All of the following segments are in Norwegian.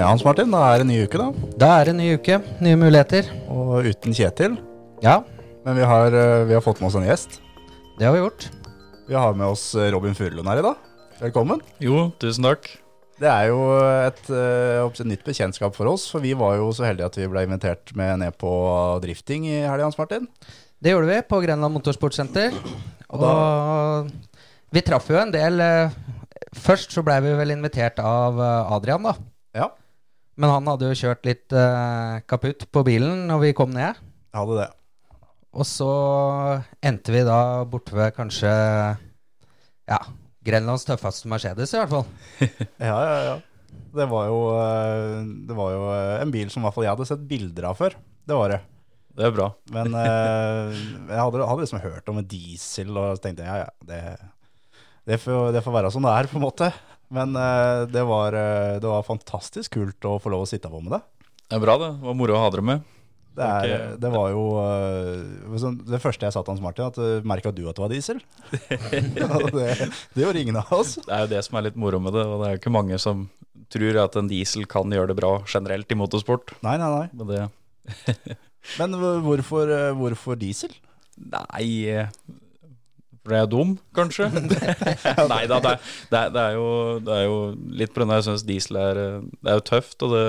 Ja, Hans Martin, da er det en ny uke, da. Da er det en ny uke, nye muligheter. Og uten Kjetil. Ja, Men vi har, eh, vi har fått med oss en gjest. det har vi gjort. Vi har med oss eh, Robin Furulund her i dag. Velkommen. Jo, tusen takk. Det er jo et, eh, et nytt bekjentskap for oss, for vi var jo så heldige at vi ble invitert med ned på drifting i helga, Hans Martin. Det gjorde vi på Grenland Motorsportsenter. Og vi traff jo en del Først så blei vi vel invitert av Adrian, da. Men han hadde jo kjørt litt uh, kaputt på bilen når vi kom ned. hadde det. Og så endte vi da borte ved kanskje Ja, Grenlands tøffeste Mercedes, i hvert fall. Ja, ja, ja. Det var jo, eh, det var jo eh, en bil som i hvert fall jeg hadde sett bilder av før. Det var det. Det er bra. Men eh, jeg hadde, hadde liksom hørt om en diesel, og så tenkte jeg ja, ja, det, det, får, det får være som det er, på en måte. Men uh, det, var, eh, det var fantastisk kult å få lov å sitte på med det. Det er bra, det. Det var moro å ha dere med. Det, er, Ok. det var jo eh, sånn, Det første jeg sa til Hans Martin, at uh, merka du at det var diesel? Det, det gjorde ingen av oss. Det er jo det som er litt moro med det. Og det er jo ikke mange som tror at en diesel kan gjøre det bra generelt i motorsport. Nei, nei, nei. Men det Men hvorfor, eh, hvorfor diesel? Nei eh, For jeg er dum, kanskje? Nei da, det, det, det, er jo, det er jo litt på grunn jeg syns diesel er eh, Det er jo tøft, og det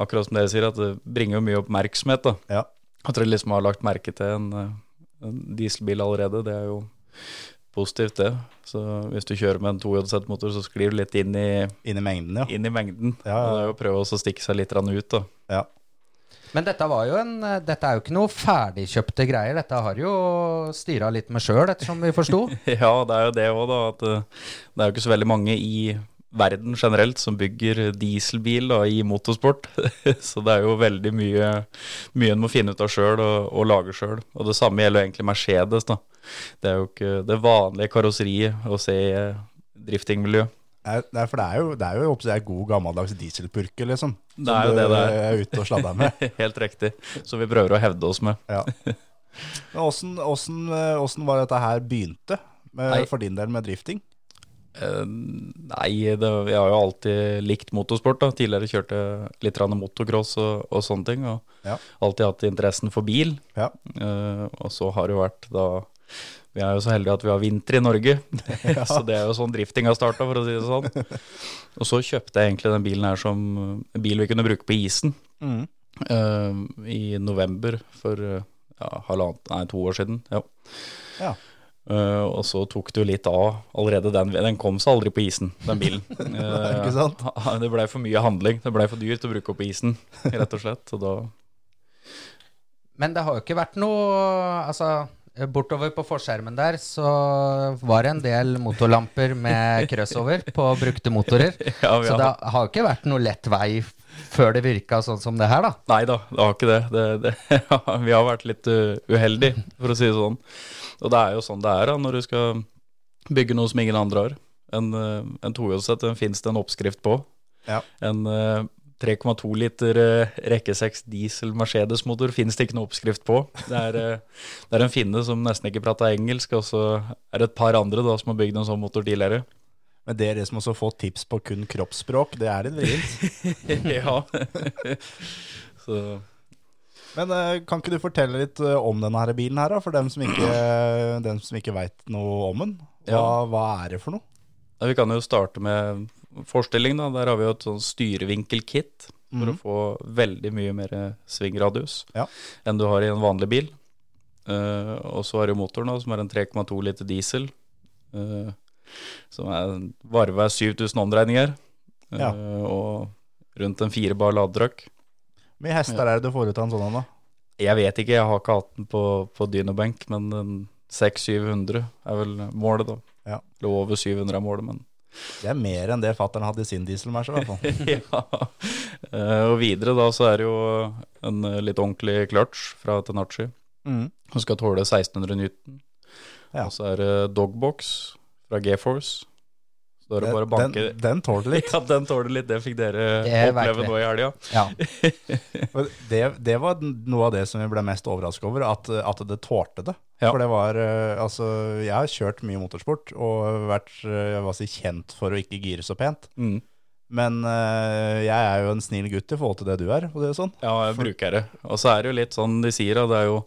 akkurat som dere sier, at det bringer jo mye oppmerksomhet. da Ja. At dere liksom har lagt merke til en, eh, en dieselbil allerede, det er jo positivt, det. Så hvis du kjører med en 2JZ-motor, så sklir du litt inn i, Inn i mengden, ja. inn i mengden. Ja, ja. Og det er jo å prøve å stikke seg litt ut, da. ja. Men dette jo en eh, Dette er jo ikke noe ferdigkjøpte greier. Dette har jo styra litt med sjøl, ettersom vi forsto. Ja, det er jo det òg, da. At eh, det er jo ikke så veldig mange i verden generelt som bygger dieselbil da, i motorsport. så det er jo veldig mye mye en må finne ut av sjøl og, og lage sjøl. Og det samme gjelder egentlig Mercedes. da. Det er jo ikke det vanlige karosseriet å se i eh, driftingmiljø. Nei, for det er jo, det er jo håper jeg, god gammeldags dieselpurke, liksom. Det er jo det det er. er ute og sladder med. Helt riktig. Som vi prøver å hevde oss med. Ja. Hvordan, hvordan, eh, var dette her begynte med, for din del med drifting? Uh, nei, det, jeg har jo alltid likt motorsport. da Tidligere kjørte jeg litt motocross og, og sånne ting. Og Ja. alltid hatt interessen for bil. Ja. Uh, og så har det jo vært da Vi er jo så heldige at vi har vinter i Norge. så det er jo sånn drifting har starta, for å si det sånn. Og så kjøpte jeg egentlig den bilen her som en bil vi kunne bruke på isen. Mm. uh, I november for eh, ja, halvannet, nei, to år siden. Ja. Ja. Uh, og så tok det jo litt av allerede. Den, den kom seg aldri på isen, den bilen. Ikke sant? Det blei for mye handling. Det blei for dyrt å bruke opp på isen, rett og slett. Og da Men det har jo ikke vært noe Altså, bortover på forskjermen der så var det en del motorlamper med crossover på brukte motorer. Ja, Så det har ikke vært noe lett vei før det virka sånn som det her, da. Nei da, det har ikke det. det, det vi har vært litt uh, uheldige, for å si det sånn. Og det er jo sånn det er da, når du skal bygge noe som ingen andre har. En, uh, en 2JZ den fins det en oppskrift på. Ja. En uh, 3,2 liter uh, rekke 6 diesel Mercedes-motor finnes det ikke noe oppskrift på. Det er, uh, det er en finne som nesten ikke prater engelsk, og så er det et par andre da som har bygd en sånn motor tidligere. Men det er det som også får tips på kun kroppsspråk, det er litt vrient. ja. så Men eh, kan ikke du fortelle litt om denne her bilen her, da, for dem som ikke, dem som ikke veit noe om den? Hva, Ja. hva er det for noe? Ja, vi kan jo starte med forstilling. da. Der har vi jo et sånn styrevinkelkit for mm. å få veldig mye mer svingradius Ja. enn du har i en vanlig bil. Uh, og så har du motoren, da, som er en 3,2 liter diesel. Uh, som er varva 7000 omdreininger. Uh, Ja. Og rundt en fire bar ladetrykk. Hvor mye hester er det du får ut av en sånn da? Jeg vet ikke, jeg har ikke hatt den på, på dynobenk, men en 600-700 er vel målet, da. Ja. Eller over 700 er målet, men Det er mer enn det fattern hadde i sin dieselmerse, i hvert fall. ja. Eh, og videre da så er det jo en eh, litt ordentlig clutch fra Tenachi. Mm. Som skal tåle 1600 newton. Ja. Og så er det dogbox fra G-Force. Så er det bare å banke Den, den tåler litt. Ja, den tåler litt. Det fikk dere Det oppleve nå i helga. Ja. Det, det var noe av det som vi ble mest overrasket over, at, at det tålte det. Ja. For det var eh, Altså, jeg har kjørt mye motorsport og vært eh, si, kjent for å ikke gire så pent. Mm. Men eh, jeg er jo en snill gutt i forhold til det du er. Og det er sånn. Ja, jeg bruker det. Og så er det jo litt sånn de sier, og Det er jo,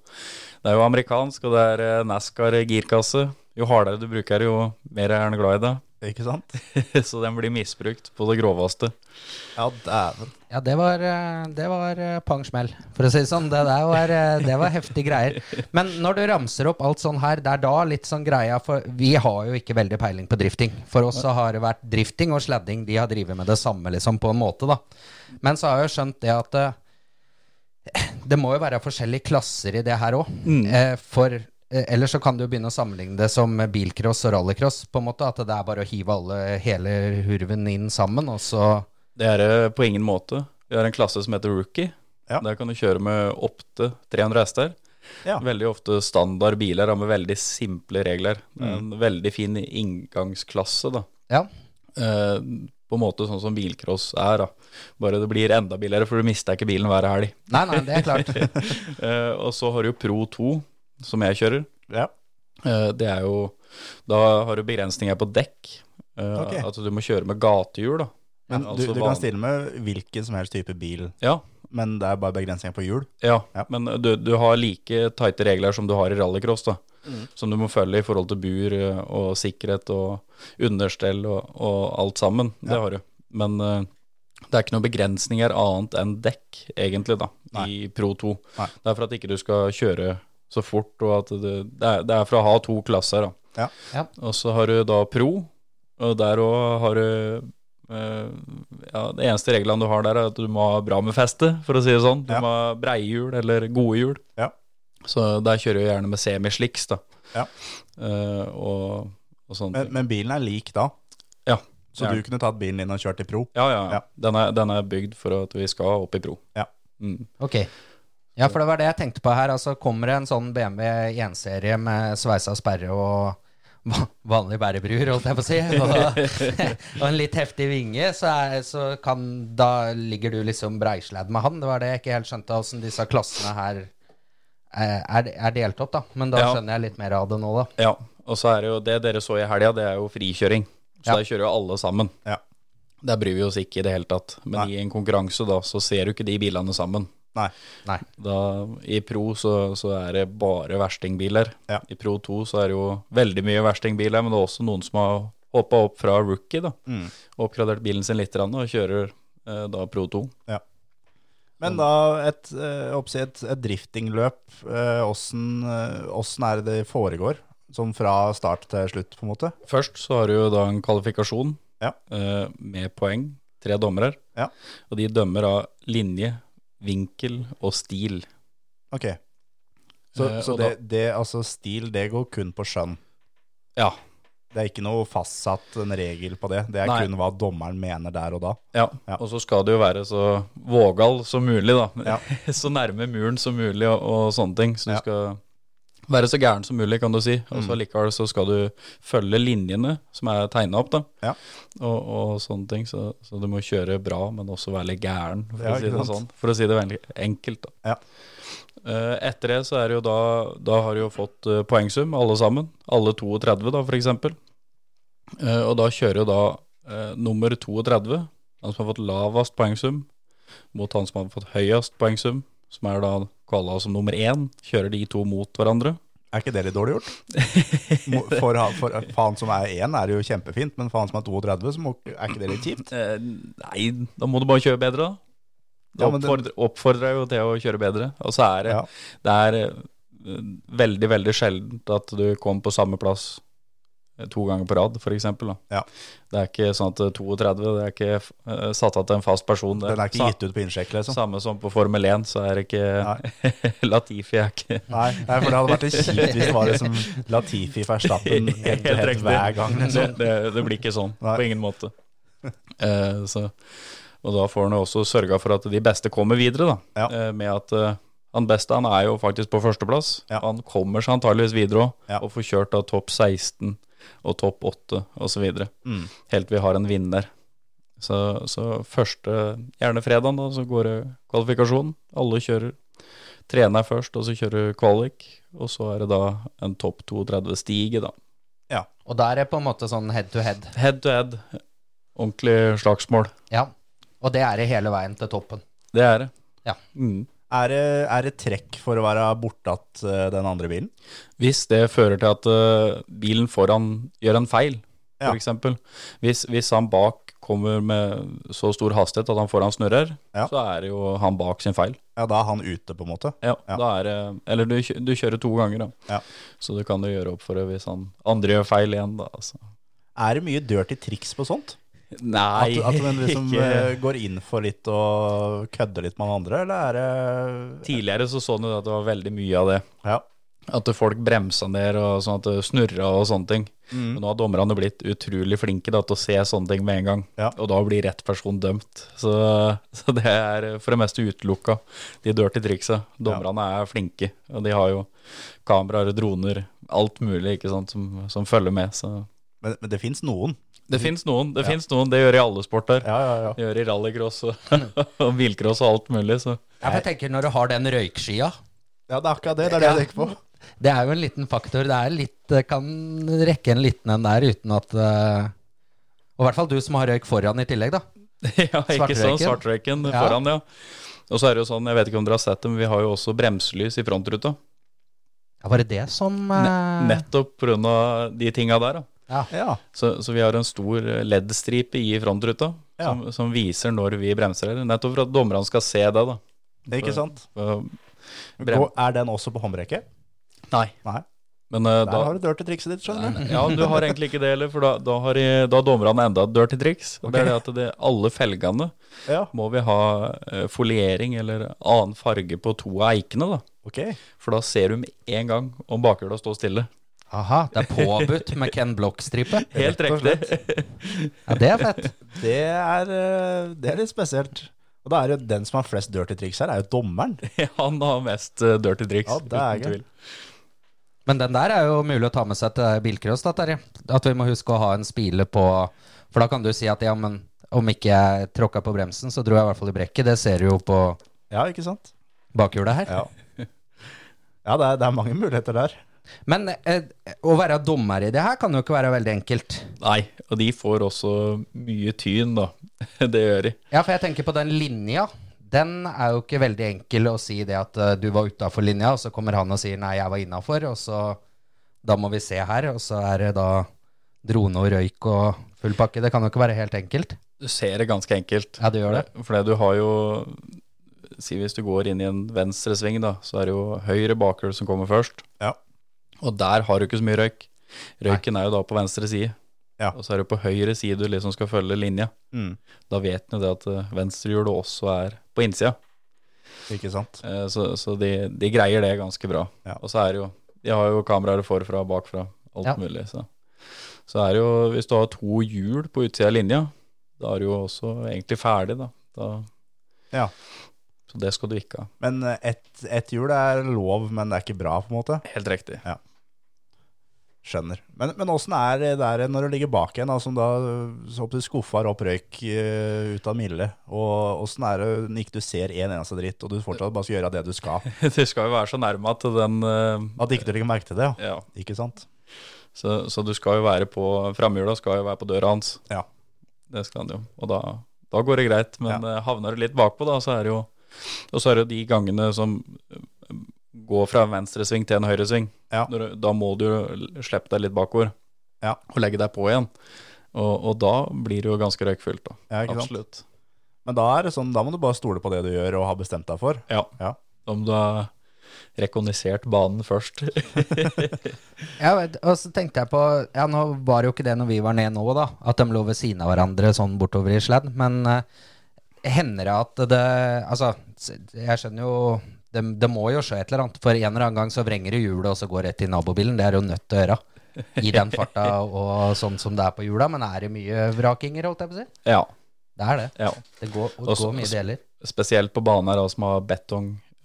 det er jo amerikansk, og det er NASCAR girkasse. Jo hardere du bruker det, jo mer er han glad i det. Ikke sant? så den blir misbrukt på det groveste. Ja, dæven. Ja, det var, eh, det var eh, pang smell, for å si det sånn. Det der var, eh, det var heftige greier. Men når du ramser opp alt sånn her, det er da litt sånn greia For vi har jo ikke veldig peiling på drifting. For oss så har det vært drifting og sladding. De har drevet med det samme, liksom, på en måte, da. Men så har jeg jo skjønt det at det må jo være forskjellige klasser i det her òg. Mm. for eh, ellers så kan du jo begynne å sammenligne det som bilcross og rallycross, på en måte. At det er bare å hive alle, hele hurven inn sammen, og så Det er det på ingen måte. Vi har en klasse som heter rookie. Ja. Der kan du kjøre med opptil 300 hester. Ja. Veldig ofte standard biler med veldig simple regler. Er Mm. En veldig fin inngangsklasse, da. Ja. Eh, på en måte sånn som bilcross er, da. Bare det blir enda billigere, for du mister ikke bilen hver helg. Nei, nei, det er klart. Eh, og så har du jo Pro 2, som jeg kjører. Ja. Eh, det er jo Da har du begrensninger på dekk. Eh, Ok. At du må kjøre med gatehjul, da. Men du, altså du kan stille med hvilken som helst type bil, Ja, men det er bare begrensninger på hjul. Ja, Ja. men du, du har like tighte regler som du har i rallycross, da. Mm. Som du må følge i forhold til bur eh, og sikkerhet og understell og, og alt sammen. Det har du. Men eh, det er ikke noen begrensninger annet enn dekk, egentlig, da, i Pro 2. Nei. Det er for at ikke du skal kjøre så fort, og at det, det, er, det er for å ha to klasser, da. Ja. Ja. Og så har du da Pro, og der òg har du eh, ja, Det eneste reglene du har der, er at du må ha bra med feste, for å si det sånn. Du Ja. må ha breie hjul eller gode hjul. Ja. Så der kjører jeg gjerne med semisliks, da. Ja. Uh, og, og sånne Men, ting. men bilen er lik da, Ja. så du kunne tatt bilen din og kjørt i pro. Ja, ja. Ja. Den, er, den er bygd for at vi skal opp i pro. Ja. Mm. Ok. Ja, for det var det jeg tenkte på her. Altså, kommer det en sånn BMW 1-serie med sveisa sperre og vanlig bærebrur, holdt jeg på å si, og, og en litt heftig vinge, så, er, så kan Da ligger du liksom breisladd med han. Det var det jeg ikke helt skjønte, åssen disse klassene her eh, er, er delt opp, da. Men da Ja. skjønner jeg litt mer av det nå, da. Ja, og så er det jo det dere så i helga, det er jo frikjøring. Så Ja. der kjører jo alle sammen. Ja. Der bryr vi oss ikke i det hele tatt. Men Nei. i en konkurranse da, så ser du ikke de bilene sammen. Nei. Nei. Da, I Pro så, så er det bare verstingbiler. Ja. I Pro 2 så er det jo veldig mye verstingbiler, men det er også noen som har hoppa opp fra rookie, da. Mm. Oppgradert bilen sin litt og kjører eh, da Pro 2. Men da et, eh, et, et driftingløp, eh, åssen eh, er det det foregår? Sånn fra start til slutt, på en måte? Først så har du jo da en kvalifikasjon Ja. med poeng. Tre dommere. Ja. Og de dømmer av linje, vinkel og stil. Ok. Så, Eh, så det, da, det, altså stil, det går kun på skjønn? Ja. Det er ikke noe fastsatt en regel på det? Det er Nei. kun hva dommeren mener der og da? Ja. Ja. Og så skal det jo være så vågal som mulig, da. Ja. så nærme muren som mulig og, og sånne ting. Så du Ja. skal være så gæren som mulig, kan du si. Og så Mm. likevel så skal du følge linjene som er tegna opp, da. Ja. Og, og sånne ting. Så, så du må kjøre bra, men også være litt gæren, for, Ja, å, si det sånn. for å si det veldig enkelt. da. Ja. Uh, Etter det så er det jo da Da har du jo fått uh, poengsum, alle sammen. Alle 32, da, for eksempel. Eh, Og da kjører da nummer 32, han som har fått lavest poengsum, mot han som har fått høyest poengsum, som er da kvala som nummer én. Kjører de to mot hverandre. Er ikke det litt dårlig gjort? For, for, faen som er én, er det jo kjempefint, men han som er 32, så må, er ikke det litt kjipt? Eh, nei, da må du bare kjøre bedre, da. Det- oppfordrer, oppfordrer jo til å kjøre bedre. Og så er det, Ja. det er eh, veldig, veldig sjeldent at du kommer på samme plass to ganger på rad, f.eks. Ja. Det er ikke sånn at eh, 32 det er ikke uh, satt av til en fast person. Det Den er ikke sa- gitt ut på innsjekk, liksom. Samme som på Formel 1, så er det ikke Latifi er ikke Nei, nei, for det hadde vært kjipt hvis det var liksom Latifi Verstappen head hver gang. Det, Liksom. det, det blir ikke sånn, Nei. på ingen måte. Uh, så, og da får han jo også sørga for at de beste kommer videre, da. Ja. Uh, med at eh, han beste han er jo faktisk på førsteplass. Ja. Han kommer seg antageligvis videre òg, og får kjørt av topp 16 og topp 8 osv. Mm. Helt til vi har en vinner. Så, så første, gjerne fredagen, da, så går det kvalifikasjon. Alle kjører. Trener først, og så kjører kvalik. Og så er det da en topp 32-stige, da. Og der er på en måte sånn head to head. Head to head. Ordentlig slagsmål. Ja. Og det er det hele veien til toppen. Det er det. Ja. Mm. Er, det, er det trekk for å være bortatt eh, den andre bilen? Hvis det fører til at eh, bilen foran gjør en feil, Ja. eksempel. Hvis, hvis han bak kommer med så stor hastighet at han foran snurrer, Ja. så er det jo han bak sin feil. Ja, da er han ute, på en måte. Ja, Ja. da er det Eller du, du kjører to ganger, da. Ja. Så du kan jo gjøre opp for det hvis han andre gjør feil igjen, da. Altså. Er det mye dirty triks på sånt? Nei, At, at man liksom ikke eh, går inn for litt og kødder litt med han andre, eller er det Tidligere så så du at det var veldig mye av det. Ja. At folk bremsa ned og sånn at det snurra og sånne ting. Mm. Men nå har dommerne blitt utrolig flinke da, til å se sånne ting med en gang. Ja. Og da blir rett person dømt. Så, så det er for det meste utelukka, de dirty triksa. Dommerne er flinke, og de har jo kameraer, droner, alt mulig ikke sant, som, som følger med. Så Men, men det fins noen. Det fins noen, det Ja. noen. Det gjør i alle sporter. Ja, ja, ja. Det gjør i rallycross og, og bilcross og alt mulig. Så. Ja, jeg tenker Når du har den røykskia Ja, det er akkurat det. Det er det jeg tenker på. Det er jo en liten faktor. Det er litt, kan rekke en liten en der uten at eh, Og i hvert fall du som har røyk foran i tillegg, da. ja, ikke sånn Svartrøyken. foran, ja. Og så er det jo sånn, jeg vet ikke om dere har sett det, men vi har jo også bremselys i frontruta. Ja, Var det det som eh, Nettopp pga. de tinga der. da. Ja. Ja. Så, så vi har en stor LED-stripe i frontruta Ja. som, som viser når vi bremser. Nettopp for at dommerne skal se det. da. Det er ikke sant? For, for Er den også på håndbrekket? Nei. Nei. Men uh, Der da har du dirty trikset ditt, skjønner du. Ja, du har egentlig ikke det heller, for da, da har da dommerne enda et dirty triks. Okay. Det er det at det, alle felgene Ja, må vi ha uh, foliering eller annen farge på to av eikene. da. Okay. For da ser du med en gang om bakhjula står stille. Aha, det er påbudt med Ken Block-stripe. Helt riktig. Ja, det er fett. Det er, eh, det er litt spesielt. Og da er det jo den som har flest dirty triks her, er jo dommeren. Han har mest eh, dirty tricks. Ja, det er uten tvil. Men den der er jo mulig å ta med seg til bilcross, da, Terje. At vi må huske å ha en spile på For da kan du si at ja, men om ikke jeg tråkka på bremsen, så dro jeg i hvert fall i brekket. Det ser du jo på Ja, ikke sant? bakhjulet her. Ja, ja det, er, det er mange muligheter der. Men eh, å være dommer i det her kan jo ikke være veldig enkelt. Nei, og de får også mye tyn, da. Det gjør de. Ja, for jeg tenker på den linja. Den er jo ikke veldig enkel å si det at uh, du var utafor linja, og så kommer han og sier nei, jeg var innafor, og så Da må vi se her, og så er det da drone og røyk og full pakke. Det kan jo ikke være helt enkelt. Du ser det ganske enkelt. Ja, du gjør det. For du har jo Si hvis du går inn i en venstresving, da, så er det jo høyre bakhjul som kommer først. Ja. Og der har du ikke så mye røyk. Røyken er jo da på venstre side. Ja. Og så er det på høyre side du liksom skal følge linja. Mm, Da vet du det at eh, venstrehjulet også er på innsida. ikke sant? Eh, Så, så de, de greier det ganske bra. Ja. Og så er det jo De har jo kameraer forfra og bakfra, alt Ja. mulig. Så. så er det jo Hvis du har to hjul på utsida av linja, da er du jo også egentlig ferdig, da. da Ja. Så det skal du ikke ha. Men eh, ett et hjul er lov, men det er ikke bra, på en måte. Helt riktig. Skjønner. Men, men åssen er det der når du ligger bak en, da, som da så opp skuffer opp røyk uh, ut av milde? Og åssen er det når ikke du ser en eneste dritt, og du fortsatt bare skal gjøre det du skal? Du skal jo være så nærme at den uh, At ikke du legger merke til det, ja. Ja. Ikke sant? Så, så du skal jo være på Framhjula skal jo være på døra hans. Ja. Det skal han jo. Og da, da går det greit. Men ja. havner du litt bakpå, da, så er det jo Og så er det jo de gangene som eh, fra en venstresving til en høyresving. Ja. Når Da må du slippe deg litt bakover Ja. og legge deg på igjen. Og, og da blir det jo ganske røykfullt, da. Ja, ikke sant? Absolutt. Men da er det sånn, da må du bare stole på det du gjør og har bestemt deg for. Ja. Ja. Om du har rekognosert banen først. Ja, og så tenkte jeg på Ja, nå var det jo ikke det når vi var nede nå, da, at de lå ved siden av hverandre sånn bortover i sledd, men eh, hender det at det Altså, jeg skjønner jo det, det må jo skje et eller annet, for en eller annen gang så vrenger det hjulet og så går rett i nabobilen. Det er jo nødt til å gjøre. I den farta og sånn som det er på hjula. Men er det mye vrakinger, holdt jeg på å si? ja, Det er det. ja. Det går, det Og så- går mye deler. Spesielt på baner som har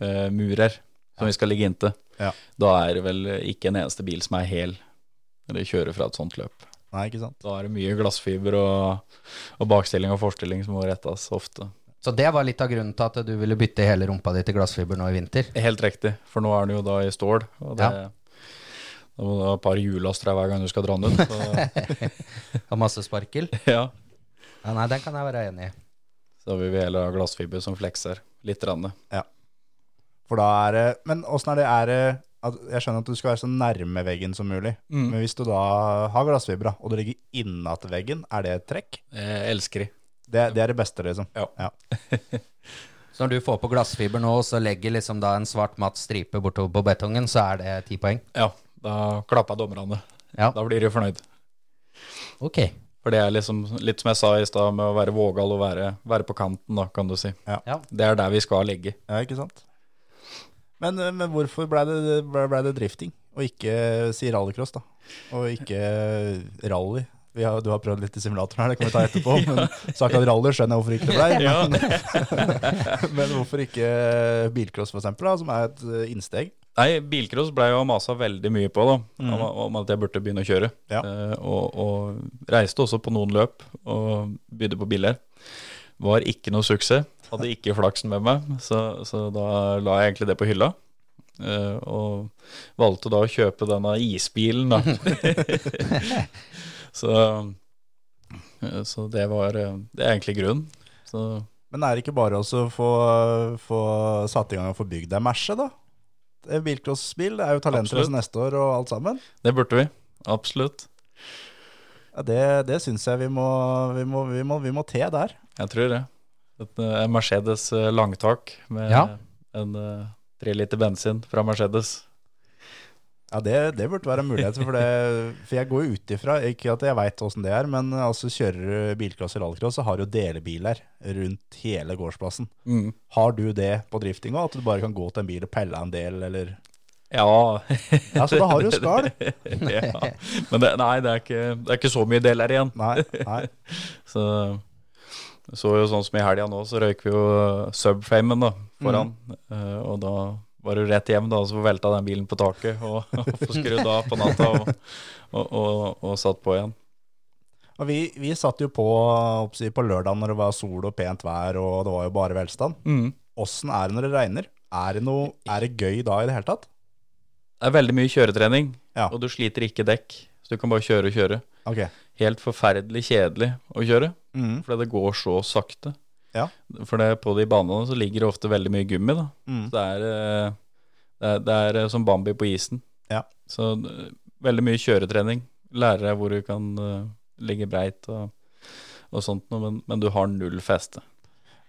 betongmurer som vi skal ligge inntil. Ja. Da er det vel ikke en eneste bil som er hel eller kjører fra et sånt løp. Nei, ikke sant? Da er det mye glassfiber og, og bakstilling og forstilling som må rettes ofte. Så det var litt av grunnen til at du ville bytte hele rumpa di til glassfiber nå i vinter. Helt riktig, for nå er den jo da i stål. Og det, Ja. Da må du ha et par hjullaster hver gang du skal dra den ut. Så, Og masse sparkel. ja. Ja, nei, den kan jeg være enig i. så vil vi heller ha glassfiber som flekser litt. Rann. For da er det Men åssen er det er det at Jeg skjønner at du skal være så nærme veggen som mulig. Mm. Men hvis du da har glassfibra, og du ligger innat veggen, er det et trekk? Jeg elsker de. Det, det er det beste, liksom. Ja. Så når du får på glassfiber nå, og så legger liksom da en svart, matt stripe bortover på betongen, så er det ti poeng? Ja, da klapper dommerne. Ja. Da blir de fornøyd. Ok. For det er liksom litt som jeg sa i stad, med å være vågal og være, være på kanten, da, kan du si. Ja. Ja. Det er der vi skal ligge. Ja, ikke sant? Men, men hvorfor ble det, ble, ble det drifting, og ikke si rallycross, da? Og ikke rally? Vi har, du har prøvd litt i simulatoren her, det kan vi ta etterpå. Men så akkurat rally skjønner jeg hvorfor ikke det ble. Men, men hvorfor ikke bilcross, for eksempel, da, som er et eh, innsteg? Nei, bilcross ble jo masa veldig mye på, da. Om, om at jeg burde begynne å kjøre. Ja. Eh, og, og reiste også på noen løp og bydde på biler. Var ikke noe suksess. Hadde ikke flaksen med meg, så, så da la jeg egentlig det på hylla. Eh, og valgte da å kjøpe denne isbilen, da. Så, eh, så det var eh, Det er egentlig grunnen. Så Men er det ikke bare å få, få satt i gang og få bygd deg merse, da? Det Bilcrossbil, det er jo talentrace neste år og alt sammen. det burde vi. Absolutt. Ja, det det syns jeg vi må, vi, må, vi, må, vi må te der. Jeg tror det. Et, en Mercedes eh, langtak med Ja. en tre liter bensin fra Mercedes. Ja, det, det burde være en mulighet. For, det, for jeg går jo ut ifra, ikke at jeg veit åssen det er, men altså kjører du bilcross eller rallycross, så har du delebiler rundt hele gårdsplassen. Mm. Har du det på driftinga. At du bare kan gå til en bil og pelle en del, eller Ja. Ja, så da har du skall. ja. Men det, nei, det er, ikke, det er ikke så mye deler igjen. Nei, nei. Så så jo sånn som i helga nå, så røyker vi jo subfamen da, foran. Eh, og da var det rett hjem, da, og så velta den bilen på taket. Og, og få skrudd av på natta og, og, og, satt på igjen. Og vi, vi satt jo på, på lørdag når det var sol og pent vær, og det var jo bare velstand. Mm. Er det når det regner? Er det, noe, er det gøy da i det hele tatt? Det er veldig mye kjøretrening, Ja. og du sliter ikke dekk. Så du kan bare kjøre og kjøre. Okay. Helt forferdelig kjedelig å kjøre, Mm. fordi det går så sakte. Ja. For det, på de banene så ligger det ofte veldig mye gummi, da. Mm. Så det er, eh, det er, det er eh, som Bambi på isen. Ja. Så eh, veldig mye kjøretrening. Lærer deg hvor du kan ligge breit og, og sånt noe, men, men du har null feste.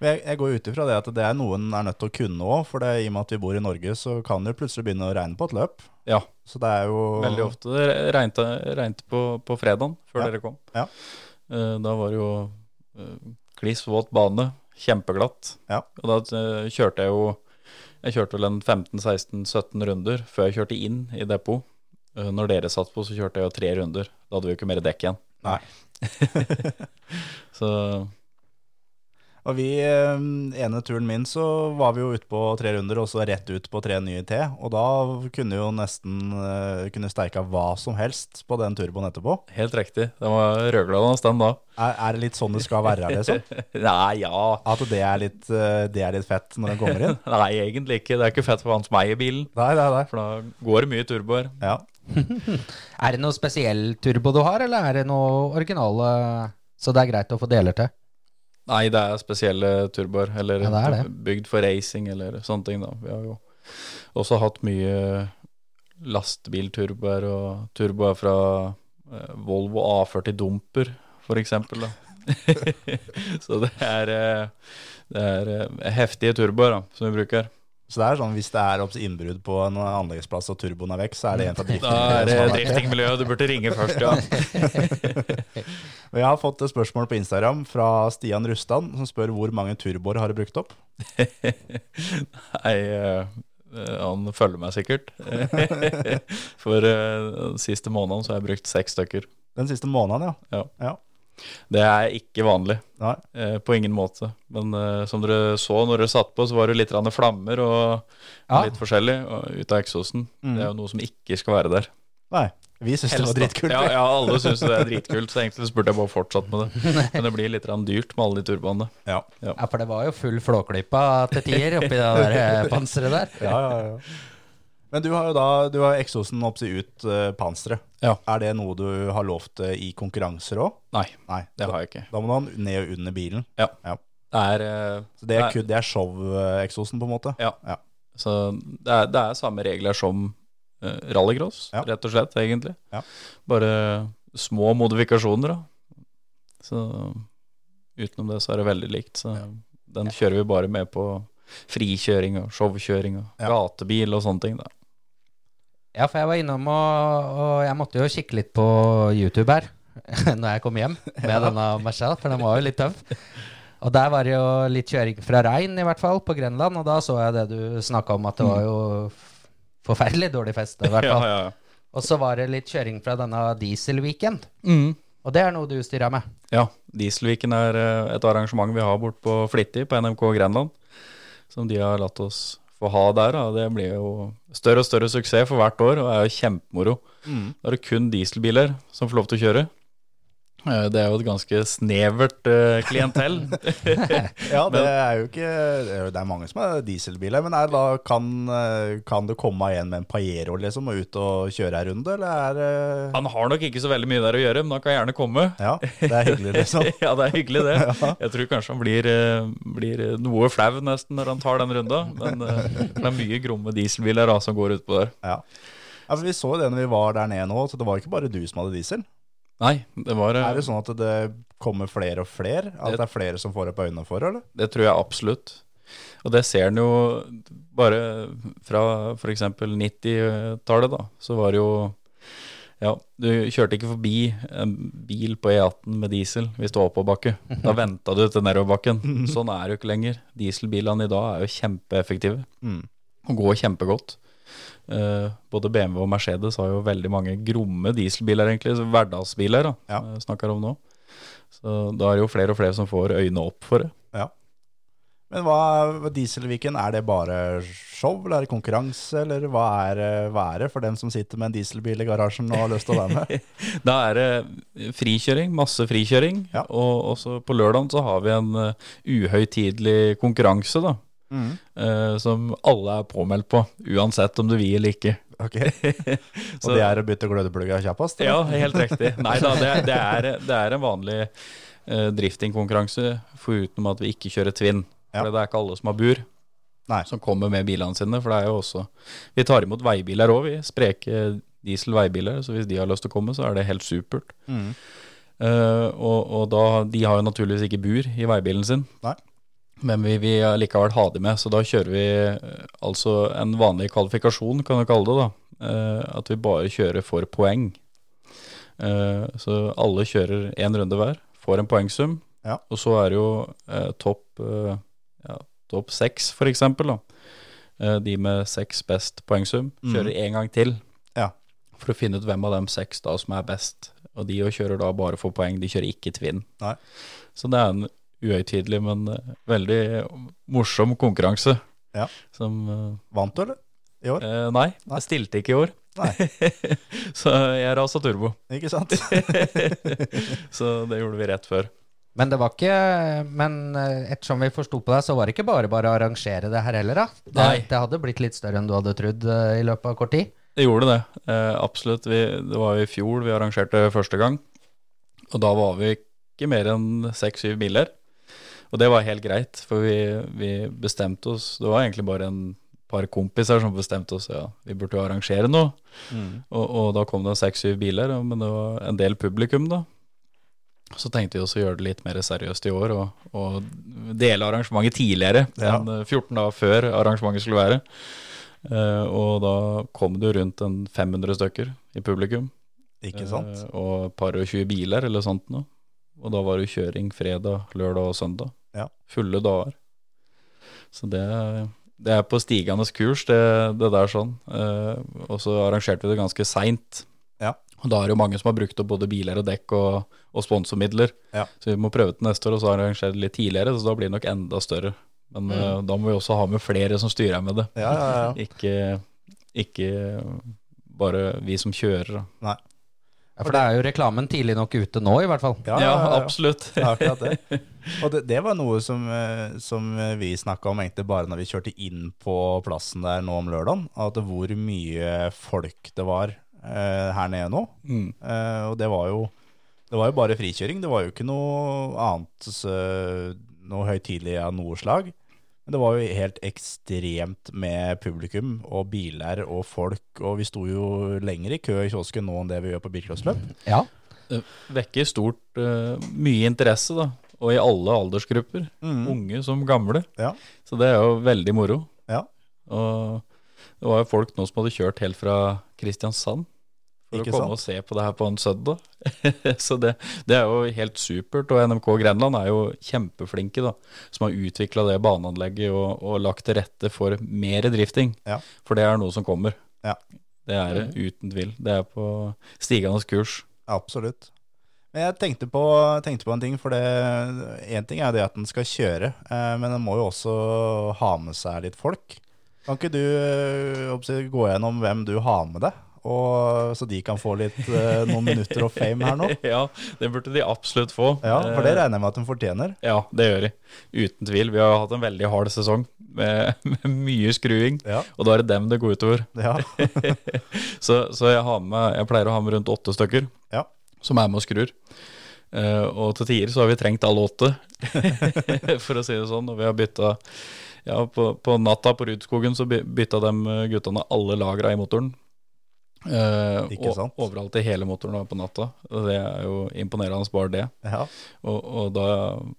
Jeg, jeg går ut ifra det at det er noen er nødt til å kunne òg, for det, i og med at vi bor i Norge, så kan det plutselig begynne å regne på et løp. Ja, Så det er jo veldig ofte. Det regnte, regnet på, på fredagen før Ja. dere kom. Ja. Da var det jo kliss våt bane, kjempeglatt. Ja. Og da eh, kjørte jeg jo Jeg kjørte vel en 15-16-17 runder før jeg kjørte inn i depot. Eh, når dere satt på, så kjørte jeg jo tre runder. Da hadde vi jo ikke mer dekk igjen. Nei. Så Og vi, eh, ene turen min så var vi jo ute på tre runder, og så rett ut på tre nye T. Og da kunne jo nesten eh, kunne steika hva som helst på den turboen etterpå. helt riktig. Den var rødglad den da. Er, er det litt sånn det skal være, liksom? Nei, ja. At det er litt, eh, det er litt fett når den kommer inn? Nei, egentlig ikke. Det er ikke fett for han som eier bilen. Nei, nei, nei. For da går det mye turboer. Ja. Er det noe spesiell turbo du har, eller er det noe originale så det er greit å få deler til? Nei, det er spesielle turboer, eller Ja, det det. bygd for racing, eller sånne ting. da. Vi har jo også hatt mye lastebilturboer og turboer fra eh, Volvo A40 Dumper, eksempel. Så det er, eh, det er eh, heftige turboer da, som vi bruker. Så det er sånn, hvis det er innbrudd på en anleggsplass og turboen er vekk, så er det en av Da er det driftingmiljøet du burde ringe først, ja. Vi har fått et spørsmål på Instagram fra Stian Rustan, som spør hvor mange turboer har du brukt opp? Nei, eh, eh, han følger meg sikkert. For den siste måneden så har jeg brukt seks stykker. Den siste måneden, ja. Ja. ja. Det er ikke vanlig. Nei. Eh, på ingen måte. Men eh, som dere så når dere satt på, så var det litt flammer og Ja. litt forskjellig og, ut av eksosen. Mm. Det er jo noe som ikke skal være der. Nei. Vi syns det var dritkult. Ja, ja, alle syns det er dritkult, så egentlig burde jeg bare fortsatt med det. Men det blir litt dyrt med alle de turbanene. Ja. Ja, for det var jo full flåklypa til tider oppi det der eh, panseret der. Ja, ja, ja. Men du har jo da du har eksosen oppsi ut uh, panseret. Ja. Er det noe du har lovt uh, i konkurranser òg? Nei, Nei. det da, har jeg ikke. da må du ha den ned og under bilen. Ja. Ja. Det er, uh, det er, er show-eksosen, på en måte? Ja. Ja. Så det er, det er samme regler som uh, rallycross, Ja. rett og slett, egentlig. Ja. Bare små modifikasjoner, da. Så utenom det så er det veldig likt. Så den kjører vi bare med på frikjøring og showkjøring og gatebil og sånne ting. da. Ja, for jeg var innom og, og jeg måtte jo kikke litt på YouTube her når jeg kom hjem med denne Mercel, for den var jo litt tøff. Og der var det jo litt kjøring fra Rein, i hvert fall, på Grenland, og da så jeg det du snakka om, at det var jo forferdelig dårlig fest, i hvert fall. ja, ja. Og så var det litt kjøring fra denne Diesel-weekend, Mm. og det er noe du styrer med. Ja, Dieselviken er eh, et arrangement vi har bort på Flittig på NMK Grenland. Som de har latt oss få ha der. Da. det blir jo større og større suksess for hvert år, og er jo kjempemoro. Da er det kun dieselbiler som får lov til å kjøre. Eh, Det er jo et ganske snevert uh, klientell. Ja, det er jo ikke Det er, mange som har dieselbiler, men er da kan, eh, kan du komme igjen med en Pajero liksom, og ut og kjøre ei runde, eller er uh... Han har nok ikke så veldig mye der å gjøre, men han kan gjerne komme. Ja, det er hyggelig, liksom. ja, det er hyggelig, det. Jeg tror kanskje han blir, blir noe flau nesten når han tar den runda. Men uh, det er mye gromme dieselbiler da, som går utpå der. Ja. ja, for Vi så jo det når vi var der nede nå, så det var ikke bare du som hadde diesel. Nei, det var eh, Er det sånn at det kommer flere og flere? At det er flere som får opp øynene for det, eller? Det tror jeg absolutt. Og det ser en jo bare fra f.eks. 90-tallet, da. Så var det jo Ja, du kjørte ikke forbi en bil på E18 med diesel hvis du var oppoverbakke. Da venta du til nedoverbakken. Sånn er det jo ikke lenger. Dieselbilene i dag er jo kjempeeffektive Mm. og går kjempegodt. Eh, både BMW og Mercedes har jo veldig mange gromme dieselbiler, egentlig. Så hverdagsbiler, da, Ja. som snakker om nå. Så da er det jo flere og flere som får øynene opp for det. Ja. Men hva er Dieselviken, er det bare show, eller er det konkurranse, eller hva er, eh, hva er det for dem som sitter med en dieselbil i garasjen og har lyst til å være med? Da er det frikjøring, masse frikjøring. Ja. Og også på lørdagen så har vi en uh, uhøytidelig konkurranse, da. Mm. eh, som alle er påmeldt på, uansett om du vil eller ikke. Ok, Så- Og det er å bytte glødeplugga kjappest? Ja, helt riktig. Nei da, det, det, er, det er en vanlig uh, driftingkonkurranse, foruten at vi ikke kjører twin. Ja. For det er ikke alle som har bur, Nei. som kommer med bilene sine. For det er jo også Vi tar imot veibiler òg, vi. Spreke diesel veibiler. Så hvis de har lyst til å komme, så er det helt supert. Mm. Uh, og, og da, de har jo naturligvis ikke bur i veibilen sin. Nei. Men vi vil likevel ha de med, så da kjører vi eh, altså en vanlig kvalifikasjon, kan du kalle det. da. Eh, at vi bare kjører for poeng. Eh, så alle kjører én runde hver, får en poengsum. Ja. Og så er det jo topp ja, topp seks, for eksempel. Da. De med seks best poengsum kjører én gang til. Ja. For å finne ut hvem av dem seks da som er best. Og de kjører da bare for poeng, de kjører ikke tvinn. Nei. Så det er en uhøytidelig, men eh, veldig morsom konkurranse. Ja. Som eh, Vant du, eller? I år? eh, Nei, Nei. jeg stilte ikke i år. Nei. så jeg rasa turbo. Ikke sant? så det gjorde vi rett før. Men det var ikke Men eh, ettersom vi forsto på deg, så var det ikke bare bare å arrangere det her heller, da. Det, Nei. det hadde blitt litt større enn du hadde trodd i løpet av kort tid. Det gjorde det, eh, absolutt. Vi, det var i fjor vi arrangerte første gang. Og da var vi ikke mer enn seks-syv biler. Og det var helt greit, for vi, vi bestemte oss Det var egentlig bare en par kompiser som bestemte oss ja, vi burde jo arrangere noe. Mm. Og, og da kom det seks-syv biler, men det var en del publikum, da. Så tenkte vi også å gjøre det litt mer seriøst i år, og, og dele arrangementet tidligere Ja. enn eh, 14 dager før arrangementet skulle være. Uh, og da kom det jo rundt en 500 stykker i publikum. Ikke sant? Uh, og et par og 20 biler eller sånt noe. Og da var det jo kjøring fredag, lørdag og søndag. Fulle dager. Så det, det er på stigende kurs, det, det der sånn. Eh, og så arrangerte vi det ganske seint. Ja. Og da er det jo mange som har brukt opp både biler og dekk og, og sponsormidler. Ja. Så vi må prøve til neste år, og så arrangere det litt tidligere, så da blir det nok enda større. Men eh, da må vi også ha med flere som styrer med det. Ja, ja, ja. Ikke, ikke bare vi som kjører. Nei. Ja, for det er jo reklamen tidlig nok ute nå, i hvert fall. Ja, Ja, ja, ja. absolutt. Det akkurat det. Og det, det var noe som, eh, som vi snakka om egentlig bare når vi kjørte inn på plassen der nå om lørdagen. At hvor mye folk det var eh, her nede nå. Mm. Eh, og det var jo det var jo bare frikjøring. Det var jo ikke noe annet eh, noe høytidelig av noe slag. Men det var jo helt ekstremt med publikum og biler og folk. Og vi sto jo lenger i kø i kiosken nå enn det vi gjør på bilcrossløp. Ja. Det vekker stort uh, mye interesse, da. Og i alle aldersgrupper. Mm. Unge som gamle. Ja. Så det er jo veldig moro. Ja. Og det var jo folk nå som hadde kjørt helt fra Kristiansand for Ikke å komme sant? og se på det her på en søndag. Så det, det er jo helt supert. Og NMK Grenland er jo kjempeflinke, da. Som har utvikla det baneanlegget og, og lagt til rette for mer drifting. Ja. For det er noe som kommer. Ja. Det er det uten tvil. Det er på stigende kurs. Absolutt. Men jeg tenkte på, tenkte på en ting, for én ting er det at den skal kjøre, eh, men den må jo også ha med seg litt folk. Kan ikke du eh, gå gjennom hvem du har med deg, og, så de kan få litt eh, noen minutter of fame her nå? Ja, det burde de absolutt få. Ja, for det Eh, regner jeg med at de fortjener. Ja, det gjør de. Uten tvil. Vi har hatt en veldig hard sesong med, med mye skruing, Ja, og da er det dem det går utover. ja, Så, så jeg, har med, jeg pleier å ha med rundt åtte stykker Ja. som er med og skrur. Uh, og til tider så har vi trengt alle åtte, for å si det sånn. Og vi har bytta ja, på, på natta på Rudskogen så bytta de guttene alle lagra i motoren. Eh, Ikke og sant? overalt i hele motoren på natta. Det er jo imponerende bare det. ja. Og, og da,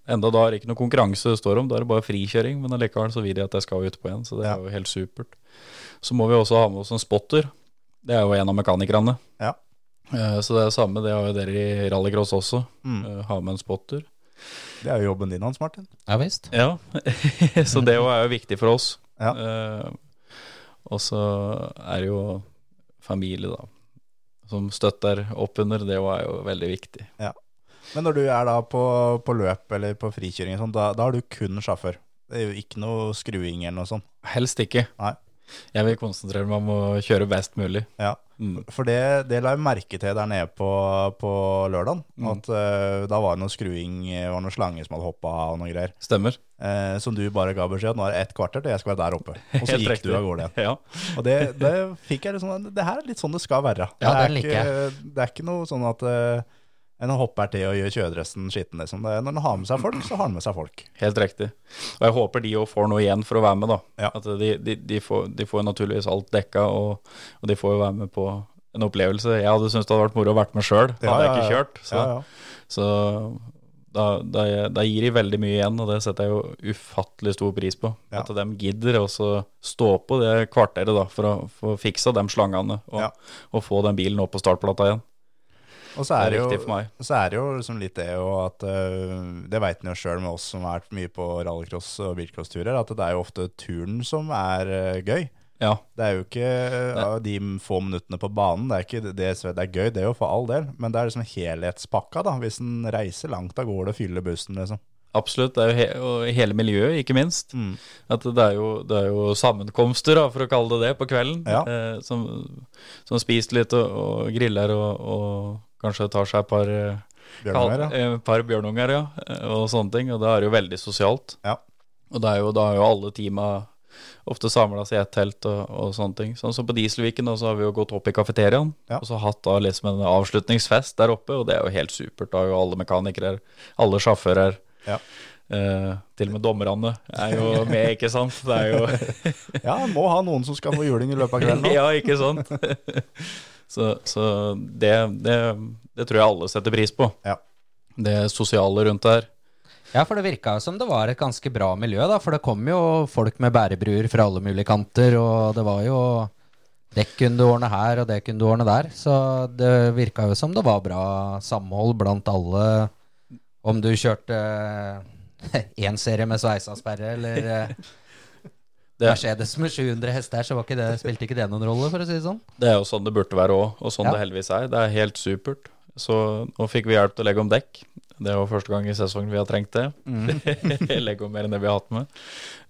enda da er det ikke noe konkurranse det står om, da er det bare frikjøring. Men allikevel så vil de at jeg skal ut på en, så det Ja. er jo helt supert. Så må vi også ha med oss en spotter. Det er jo en av mekanikerne. Ja. Uh, Så det er det samme, det har jo dere i rallycross også. Mm. Uh, Ha med en spotter. Det er jo jobben din, Hans Martin. Ja visst. Ja, så det er jo viktig for oss. Ja. Eh, Og så er det jo familie, da. Som støtter opp under. Det er jo veldig viktig. Ja. Men når du er da på, på løp eller på frikjøring, og sånn, da, da har du kun sjåfør. Det er jo ikke noe skruing eller noe sånt. Helst ikke. Nei. Jeg vil konsentrere meg om å kjøre best mulig. Ja. Mm. For det, det la jeg merke til der nede på, på lørdagen. Mm. At uh, da var det noe skruing, det var noen slanger som hadde hoppa og noe greier. Stemmer. Uh, som du bare ga beskjed om. Nå er det ett kvarter til jeg skal være der oppe. Og så gikk riktig. du av gårde igjen. Ja. Og det, det fikk jeg litt sånn Det her er litt sånn det skal være. Ja, det, er ikke, det er ikke noe sånn at eh, hoppe hopper til og gjør kjøredressen skitten, liksom. Når den har med seg folk, så har den med seg folk. Helt riktig. Og jeg håper de òg får noe igjen for å være med, da. Ja. At de, de, de, får, de får naturligvis alt dekka, og, og de får jo være med på en opplevelse. Jeg hadde syntes det hadde vært moro å vært med sjøl, hadde Ja, jeg ikke kjørt. Så, så da, da, da gir de veldig mye igjen, og det setter jeg jo ufattelig stor pris på. At de gidder å stå på det kvarteret da, for å få fiksa de slangene, og, og få den bilen opp på startplata igjen. Og så Det er er det, jo, så er det jo liksom litt det jo at Det veit en jo sjøl med oss som har vært mye på rallycross og bilcrossturer, at det er jo ofte turen som er øh, gøy. Ja, Det er jo ikke øh, de få minuttene på banen. Det er, ikke det, det er gøy, det er jo for all del, men det er liksom helhetspakka, da. Hvis en reiser langt av gårde og fyller bussen, liksom. absolutt. Det er jo he og hele miljøet, ikke minst. Mm. At det er, jo, det er jo sammenkomster, da, for å kalle det det, på kvelden. Ja. Eh, som, som spiser litt og, og griller og, og kanskje tar seg et par, eh, ja. eh, par bjørnunger, ja, eh, og sånne ting. Og da er det jo veldig sosialt. Ja. Og det er jo, da er jo alle teama ofte samla seg i ett telt og, og sånne ting. Sånn som på Dieselviken, da, så har vi jo gått opp i kafeteriaen Ja. og så hatt da liksom en avslutningsfest der oppe, og det er jo helt supert. Da er jo alle mekanikere alle sjåfører. Ja. Eh, til og med dommerne er jo med, ikke sant? Det er jo Ja, må ha noen som skal få juling i løpet av kvelden. Ja, ikke sant? så så det, det, det tror jeg alle setter pris på. Ja. det sosiale rundt der. Ja, for det virka jo som det var et ganske bra miljø, da. For det kom jo folk med bærebruer fra alle mulige kanter, og det var jo det kunne du ordne her, og det kunne du ordne der. Så det virka jo som det var bra samhold blant alle. Om du kjørte én serie med sveisa sperre, eller eh, Det, Mercedes med 700 hester, så var ikke det, spilte ikke det noen rolle, for å si det sånn. det er jo sånn det burde være òg, og sånn Ja. det heldigvis er. Det er helt supert. Så nå fikk vi hjelp til å legge om dekk. Det var første gang i sesongen vi har trengt det. Mm. Lego mer enn det vi har hatt med.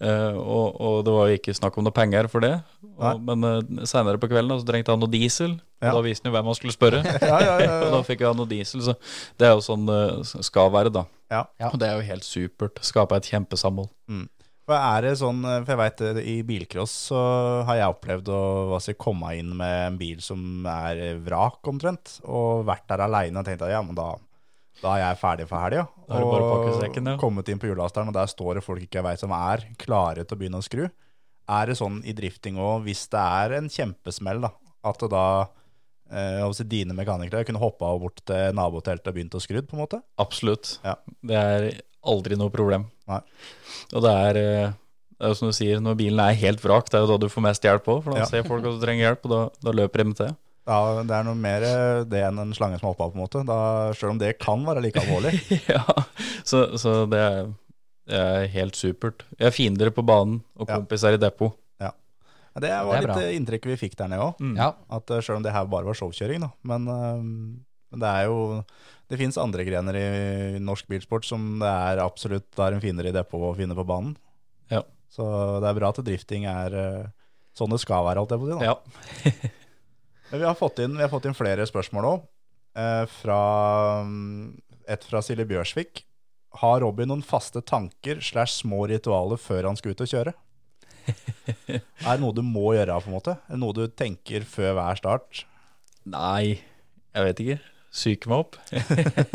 Uh, og, og det var jo ikke snakk om noe penger for det. Og, men uh, seinere på kvelden så trengte han noe diesel. Og Ja. da viste han jo hvem han skulle spørre. Ja, ja, ja, og da fikk han noe diesel. Så det er jo sånn det skal være, da. Ja. Ja. Og det er jo helt supert. Skaper et kjempesamhold. For er det sånn, for jeg vet I bilcross så har jeg opplevd å hva si, komme inn med en bil som er vrak, omtrent. Og vært der aleine og tenkt at ja, men da, da er jeg ferdig for helga. og pakke sekken, ja. kommet inn på hjullasteren, og der står det folk ikke jeg veit som er klare til å begynne å skru. Er det sånn i drifting òg, hvis det er en kjempesmell, da, at da eh, dine mekanikere kunne hoppa bort til naboteltet og begynt å skru, på en måte? Absolutt. Ja. Det er aldri noe problem. Nei. Og det er, eh, det er jo som du sier, når bilen er helt vrak, det er jo da du får mest hjelp òg. For da Ja. ser folk at du trenger hjelp, og da, da løper de til. Ja, det er noe mer eh, det enn en slange som hoppa, på en måte. Da, selv om det kan være like alvorlig. ja, så, så det, er, det er helt supert. Vi er fiender på banen, og Ja. i depot. Ja, Det var Det er litt bra. eh, inntrykket vi fikk der nede òg. Mm. Ja. At eh, selv om det her bare var showkjøring, da. Men, men det er jo Det fins andre grener i norsk bilsport som det er absolutt er en fiender i depot og fiender på banen. Ja. Så det er bra at drifting er sånn det skal være, holdt jeg på å si. Ja. Men vi har fått inn, vi har fått inn flere spørsmål òg. Eh, mm, et fra Silje Bjørsvik. Har Robin noen faste tanker slash små ritualer før han skal ut og kjøre? er det noe du må gjøre, på en måte? Er det Noe du tenker før hver start? Nei, jeg vet ikke. Psyke meg opp.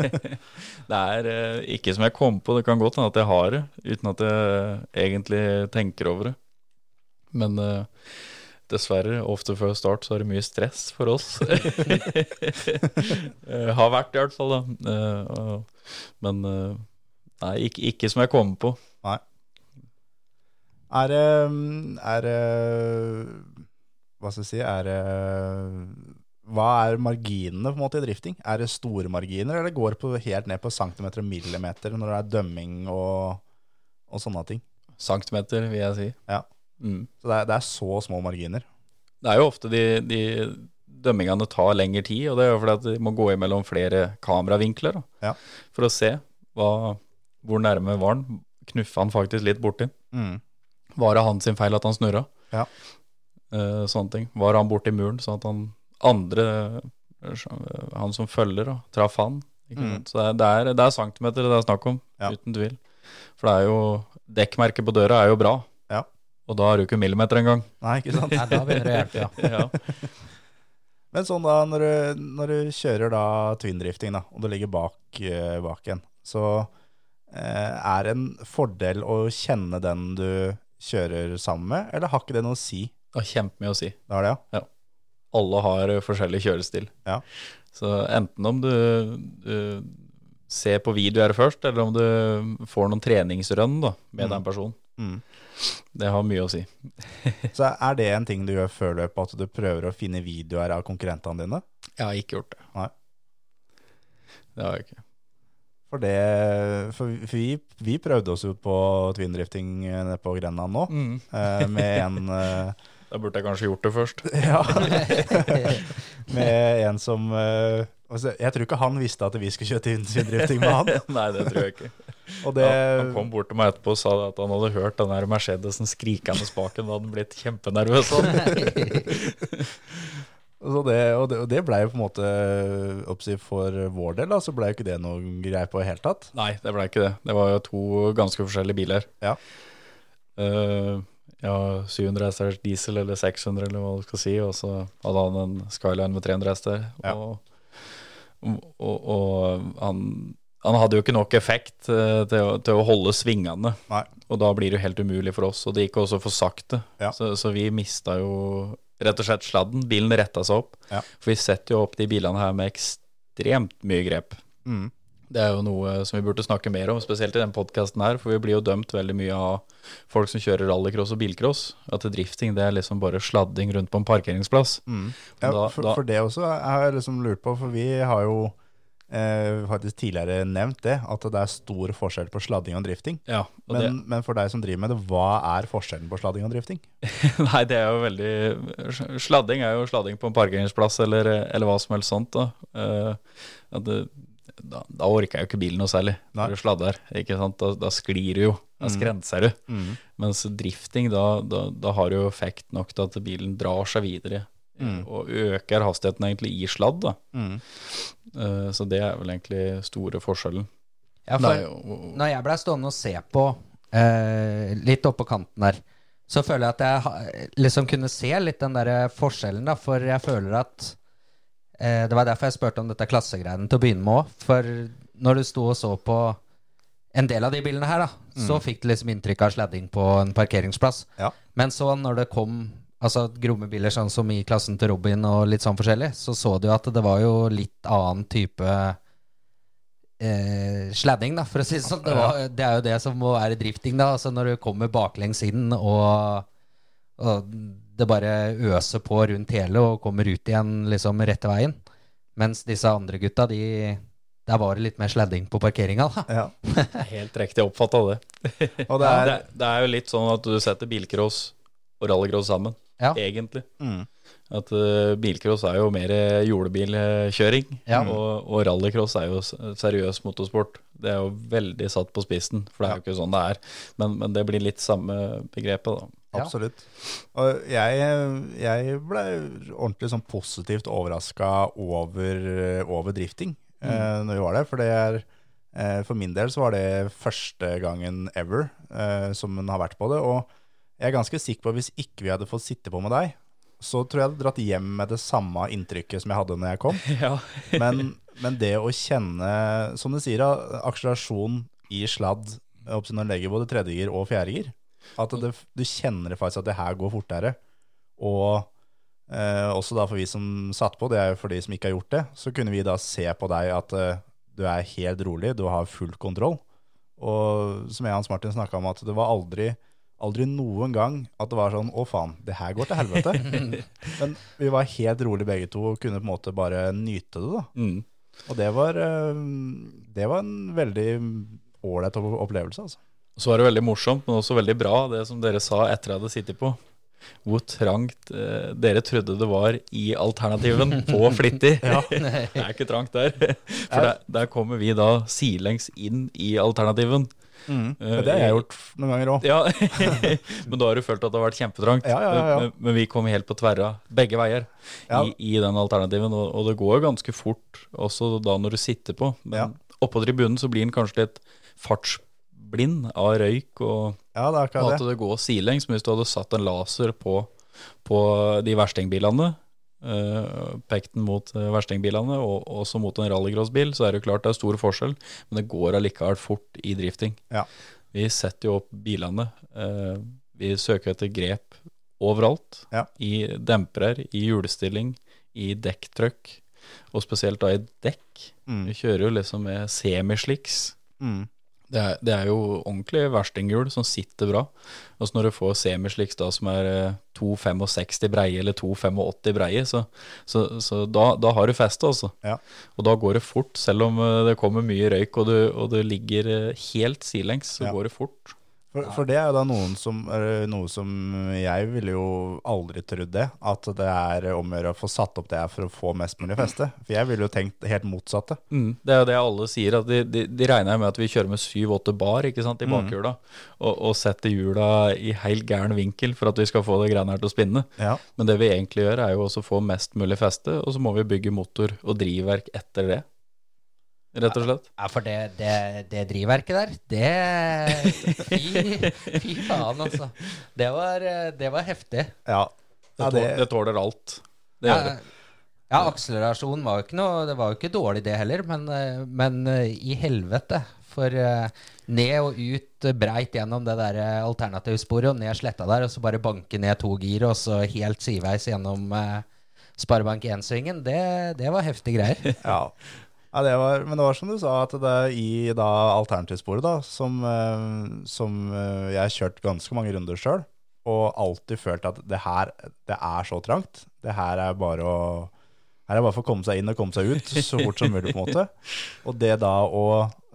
det er eh, ikke som jeg kom på, det kan godt hende at jeg har det, uten at jeg egentlig tenker over det. Men eh, dessverre, ofte før start så er det mye stress for oss. Eh, har vært i hvert fall, da. Eh, men eh, nei, ikke, ikke som jeg kommer på. Nei. Er det Er det Hva skal jeg si? Er det Hva er marginene på en måte i drifting? Er det store marginer, eller går det på, helt ned på centimeter og millimeter når det er dømming og, og sånne ting? Centimeter, vil jeg si. Ja. Mm. Så det er, det er så små marginer. Det er jo ofte de, de dømmingene tar lengre tid, og det er jo fordi at de må gå imellom flere kameravinkler da, Ja. for å se hva, hvor nærme var han. Knuffa han faktisk litt borti? Mm. Var det hans sin feil at han snurra? Ja. Eh, sånne ting. Var han borti muren sånn at han andre, han som følger, da, traff han? Mm. Så det er, det, er, er centimeter det er snakk om, Ja. uten tvil. For det er jo Dekkmerket på døra er jo bra. Og da har du ikke millimeter engang. Nei, ikke sant? Nei, da begynner det å hjelpe, ja. ja. Men sånn da, når du, når du kjører da twin-drifting da, og du ligger bak, eh, bak en, så eh, er det en fordel å kjenne den du kjører sammen med, eller har ikke det noe å si? Det har kjempemye å si. Det har det, ja? alle har eh, forskjellig kjørestil. Ja. Så enten om du, du ser på videoer først, eller om du får noen treningsrønn da, med Mm. den personen. Mm. Det har mye å si. Så er det en ting du gjør før løpet, at du prøver å finne videoer av konkurrentene dine? Jeg har ikke gjort det. Nei. Det har jeg ikke. For, det, for vi, vi prøvde oss jo på twin-drifting eh, nede på Grenland nå, mm. med en eh, Da burde jeg kanskje gjort det først. Ja. med en som eh, altså, Jeg tror ikke han visste at vi skulle kjøre twin-drifting med han. Nei, det tror jeg ikke. Og det, Ja, han kom bort til meg etterpå og sa at han hadde hørt den der Mercedesen skrikende spaken. Da hadde han blitt kjempenervøs. Det, og det, og det jo på en måte oppsi, For vår del da, så ble jo ikke det noe greie på i hele tatt. Nei, det ble ikke det. Det var jo to ganske forskjellige biler. Ja. Uh, ja, 700 hester diesel eller 600 eller hva du skal si, og så hadde han en Skyline med 300 hester. Ja. Og, og, og han, han hadde jo ikke nok effekt uh, til, å, til å holde svingene, Nei. og da blir det jo helt umulig for oss. Og det gikk også for sakte, Ja. så, så vi mista jo rett og slett sladden. Bilen retta seg opp, Ja. for vi setter jo opp de bilene her med ekstremt mye grep. Mm. Det er jo noe som vi burde snakke mer om, spesielt i den podkasten her, for vi blir jo dømt veldig mye av folk som kjører rallycross og bilcross. At drifting det er liksom bare sladding rundt på en parkeringsplass. Ja, Da- for, da- for det også har jeg liksom lurt på, for vi har jo eh, faktisk tidligere nevnt det, at det er stor forskjell på sladding og drifting. Ja, og Men, men for deg som driver med det, hva er forskjellen på sladding og drifting? nei, det er jo veldig Sladding er jo sladding på en parkeringsplass eller, eller hva som helst sånt. Da, Uh, at det, da, da orker jeg jo ikke bilen noe særlig når du sladder. Ikke sant? Da, da sklir du jo. Da skrenser du. Mens drifting, da, da, da har du jo effekt nok til at bilen drar seg videre. Og øker hastigheten egentlig i sladd. da. Eh, så det er vel egentlig store forskjellen. Ja, for er og, når jeg ble stående og se på eh, litt oppå kanten der, så føler jeg at jeg ha- liksom kunne se litt den der forskjellen, da, for jeg føler at eh, Det var derfor jeg spurte om dette klassegreiene til å begynne med òg. For når du sto og så på en del av de bilene her, da, så fikk du liksom inntrykk av sladding på en parkeringsplass. Ja. Men så når det kom altså grommebiler sånn som i klassen til Robin og litt sånn forskjellig, så så du at det var jo litt annen type eh, sladding, da, for å si det sånn. Det, var, det er jo det som må være drifting, da. Altså når du kommer baklengs inn og, og det bare øser på rundt hele og kommer ut igjen liksom rette veien. Mens disse andre gutta, de der var det litt mer sladding på parkeringa, da. Ja. Helt riktig oppfatta det. Og det det, er, det er jo litt sånn at du setter bilcross og rallycross sammen, Ja. egentlig. mm, At uh, bilcross er jo mer jordebilkjøring, Ja. og, og rallycross er jo seriøs motorsport. Det er jo veldig satt på spissen, for det er jo ikke sånn det er. Men, men det blir litt samme begrepet, da. Absolutt. Og jeg, jeg ble ordentlig sånn positivt overraska over, over drifting eh, når vi var der. For det er eh, For min del så var det første gangen ever eh, som hun har vært på det. Og jeg er ganske sikker på at hvis ikke vi hadde fått sitte på med deg, så tror jeg jeg hadde dratt hjem med det samme inntrykket som jeg hadde når jeg kom. Ja. Men, men det å kjenne, som du sier, akselerasjon i sladd når du legger både tredjegir og fjerdegir, at det, du kjenner faktisk at det her går fortere. Og eh, også da for vi som satt på, det er jo for de som ikke har gjort det, så kunne vi da se på deg at eh, du er helt rolig, du har full kontroll. Og som jeg og Hans Martin snakka om, at det var aldri Aldri noen gang at det var sånn Å, faen, det her går til helvete. Men vi var helt rolig begge to og kunne på en måte bare nyte det, da. Mm. Og det var, eh, det var en veldig ålreit opplevelse, altså. Så var det veldig morsomt, men også veldig bra, det som dere sa etter jeg hadde sittet på. Hvor trangt eh, dere trodde det var i alternativen på Flittig. det er ikke trangt der. For der, der kommer vi da sidelengs inn i alternativen. Men det har jeg gjort noen ganger òg. Ja, men da har du følt at det har vært kjempetrangt. Ja. Men, vi kom helt på tverra, begge veier, i, i den alternativen. Og, og det går ganske fort også da når du sitter på. Men oppå tribunen så blir den kanskje litt fartsblind av røyk og, Ja, det at det. går sidelengs. Men hvis du hadde satt en laser på, på de verstingbilene, pekt den mot eh, verstingbilene og også mot en rallycrossbil, så er det jo klart det er stor forskjell. Men det går allikevel fort i drifting. Ja. Vi setter jo opp bilene. eh, vi søker etter grep overalt. Ja. I dempere, i hjulstilling, i dekktrykk, og spesielt da i dekk. Mm. Vi kjører jo liksom med semislicks. Mm. Det er, det er jo ordentlig verstinghjul som sitter bra. Og så når du får semisliks da som er eh, 2,65 breie eller 2,85 breie, så, så, så da, da har du feste, altså. Ja. Og da går det fort, selv om eh, det kommer mye røyk og du, og du ligger eh, helt sidelengs, så Ja. går det fort. For, for det er jo da noen som, noe som jeg ville jo aldri trodd det, at det er om å gjøre å få satt opp det her for å få mest mulig feste. For jeg ville jo tenkt helt motsatte. Mm, det er jo det alle sier, at de, de, de regner med at vi kjører med 7-8 bar ikke sant, i bakhjula, og, og setter hjula i helt gæren vinkel for at vi skal få det greiene her til å spinne. Ja. Men det vi egentlig gjør, er jo også å få mest mulig feste, og så må vi bygge motor og drivverk etter det. Rett og slett. Ja, for det, det, det drivverket der, det Fy, fy faen, altså. Det var, det var heftig. Ja. Det, Ja, tåler, det- det tåler alt. Det gjør Ja, det. ja, akselerasjon var jo ikke noe Det var jo ikke dårlig, det heller, men, men i helvete. For eh, ned og ut eh, breit gjennom det der eh, alternativsporet og ned sletta der, og så bare banke ned to gir, og så helt sideveis gjennom Sparebank 1-svingen, det, det var heftige greier. ja. Ja, det var, men det var som du sa, at det er i da alternativsporet, da, som, eh, som eh, jeg har kjørt ganske mange runder sjøl, og alltid følt at det her det er så trangt. Det her er bare å her er det bare for å komme seg inn og komme seg ut så fort som mulig. på en måte. Og det da å,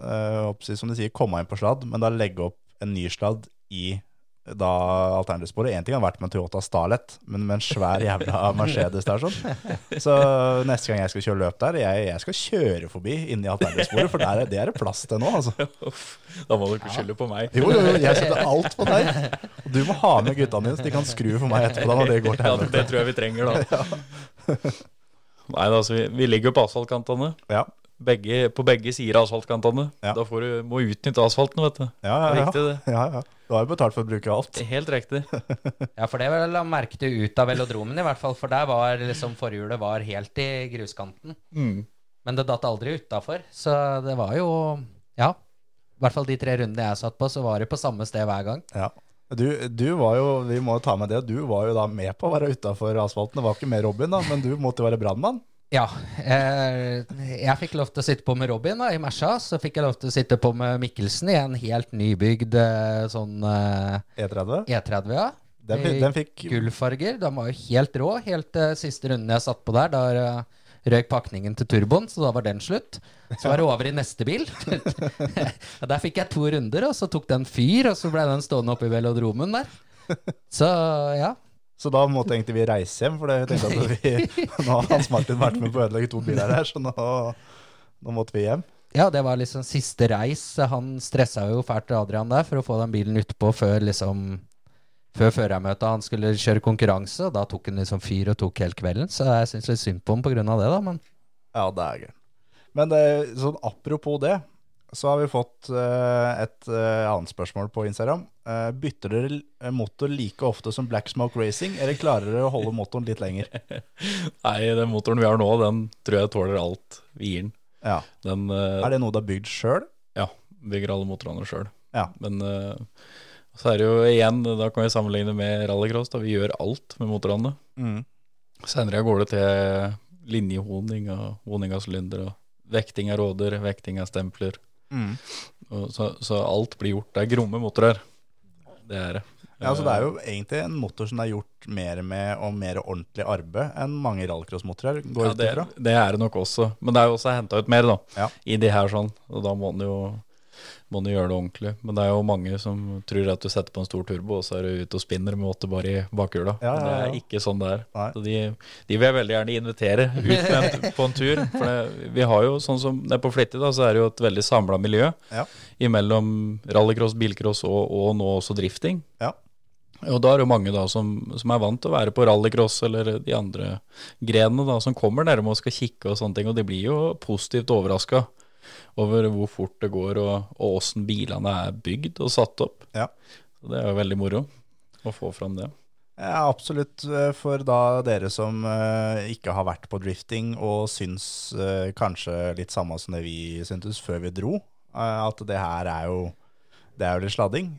øh, som de sier, komme inn på sladd, men da legge opp en ny sladd i da alternativsporet. Én ting har vært med en Toyota Starlet, men med en svær jævla Mercedes der sånn. Så neste gang jeg skal kjøre løp der, jeg, jeg skal kjøre forbi inni alternativsporet, for der, er- det er det plass til nå, altså. Da må du ikke skylde på meg. Jo, jo, jeg setter alt på deg. Og du må ha med gutta dine, så de kan skru for meg etterpå da når det går til Ja, det tror jeg vi trenger, da. Nei, altså, vi, vi ligger jo på asfaltkantene. Ja, Begge, på begge sider av asfaltkantene. Ja. Da får du, må du utnytte asfalten, vet du. ja, Det er ja. viktig, det. ja, ja. Du har jo betalt for å bruke alt. Helt riktig. Ja, for det la merke til ut av velodromen, i hvert fall. For der var liksom forhjulet var helt i gruskanten. Mm. Men det datt aldri utafor. Så det var jo Ja. I hvert fall de tre rundene jeg satt på, så var det på samme sted hver gang. Ja. Du, du var jo, vi må ta med det, du var jo da med på å være utafor asfalten. Det var ikke med Robin, da, men du måtte jo være brannmann. Ja. Eh, jeg fikk lov til å sitte på med Robin da, i Mersa. Så fikk jeg lov til å sitte på med Mikkelsen i en helt nybygd eh, sånn eh, E30. E30, ja. Den, fi- den fikk Gullfarger. Den var jo helt rå. Helt eh, siste runden jeg satt på der, da eh, røyk pakningen til turboen, så da var den slutt. Så var det over i neste bil. Der fikk jeg to runder, og så tok den fyr, og så ble den stående oppe i velodromen der. Så ja. Så da måtte egentlig vi reise hjem, for jeg tenkte at vi, nå har Hans Martin vært med på å ødelegge to biler her, så nå, nå måtte vi hjem. Ja, det var liksom siste reis. Han stressa jo fælt Adrian der for å få den bilen utpå før liksom Før førermøtet han skulle kjøre konkurranse, og da tok han liksom fyr og tok hele kvelden. Så jeg syns litt synd på ham pga. det, da, men Ja, det er gøy. Men det, sånn apropos det, så har vi fått eh, et eh, annet spørsmål på Instagram. Eh, bytter dere motor like ofte som Black Smoke Racing, eller klarer dere å holde motoren litt lenger? Nei, den motoren vi har nå, den tror jeg tåler alt vi gir den. Ja. Den Er det noe du har bygd sjøl? ja, bygger alle motorene sjøl. Ja. Men så er det jo igjen, da kan vi sammenligne med rallycross. da Vi gjør alt med motorene. Mm. Senere går det til linjehoning og honing av sylinder og vekting av råder, vekting av stempler. Mm. Og så, så alt blir gjort. Det er gromme motorer. Det er det. Ja, så Det er jo egentlig en motor som det er gjort mer med og mer ordentlig arbeid enn mange rallcrossmotorer. går Ja, det, det er det nok også. Men det er jo også henta ut mer, da. Ja. I de her sånn. Og da må den jo må du gjøre det ordentlig. Men det er jo mange som tror at du setter på en stor turbo, og så er du ute og spinner med åtte bar i bakhjula. Ja, Men Det ja, ja. er ikke sånn det er. Nei. Så de, de vil jeg veldig gjerne invitere ut en, på en tur. For det, vi har jo, sånn som det er på Flittig, da, så er det jo et veldig samla miljø Ja. imellom rallycross, bilcross og, og nå også drifting. Ja. Og da er det mange da som, som er vant til å være på rallycross eller de andre grenene da, som kommer nærme og skal kikke og sånne ting, og de blir jo positivt overraska over hvor fort det går og, og åssen bilene er bygd og satt opp. Ja. Så det er jo veldig moro å få fram det. Ja, absolutt. eh, For da dere som eh, ikke har vært på drifting og syns eh, kanskje litt samme som det vi syntes før vi dro, at det her er jo, det er jo litt sladding,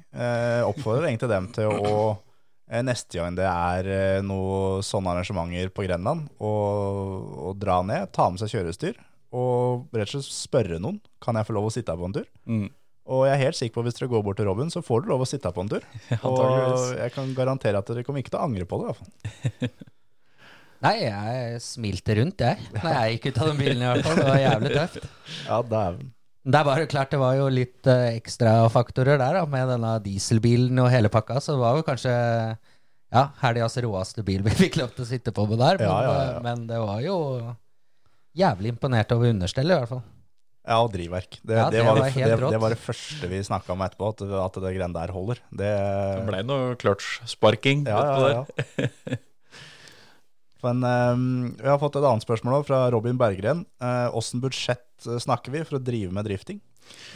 oppfordrer egentlig dem til å neste gang det er noe sånne arrangementer på Grenland, å dra ned, ta med seg kjørestyr, og rett og slett spørre noen, kan jeg få lov å sitte her på en tur? Mm. Og jeg er helt sikker på at hvis dere går bort til Robin, så får du lov å sitte her på en tur. Og jeg kan garantere at dere kommer ikke til å angre på det. i hvert fall. Nei, jeg smilte rundt, jeg. Når jeg gikk ut av den bilen, i hvert fall. Det var jævlig tøft. Ja, dæven. Det var bare klart det var jo litt eh, ekstra faktorer der, da, med denne dieselbilen og hele pakka. Så det var jo kanskje ja, helgas råeste bil vi fikk lov til å sitte på med der. Men, Ja, ja, ja. eh, men det var jo jævlig imponert over understellet, i hvert fall. Ja, og drivverk. Det, Ja, det, det var, var det, helt det, det var det første vi snakka om etterpå, at, at det greiene der holder. Det, Det ble noe clutch-sparking ja, ja, ja. Men um, vi har fått et annet spørsmål fra Robin Berggren. Åssen budsjett eh, snakker vi for å drive med drifting?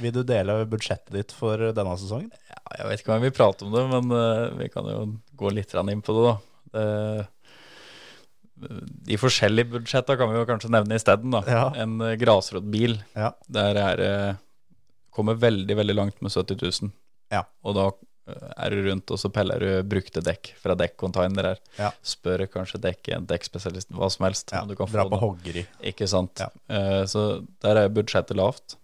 Vil du dele budsjettet ditt for denne sesongen? Ja, jeg vet ikke om jeg vil prate om det, men uh, vi kan jo gå litt inn på det, da. Det, de forskjellige budsjetta kan vi jo kanskje nevne isteden. Ja. En uh, grasrotbil, Ja. der er eh, kommer veldig, veldig langt med 70 000. Ja. Og da er du rundt, og så peller du brukte dekk fra dekkcontainer her. Ja. Spør kanskje dekk, en dekkspesialist hva som helst. Ja, om du kan dra få på hoggeri. Ikke sant. Ja. Eh, så der er budsjettet lavt,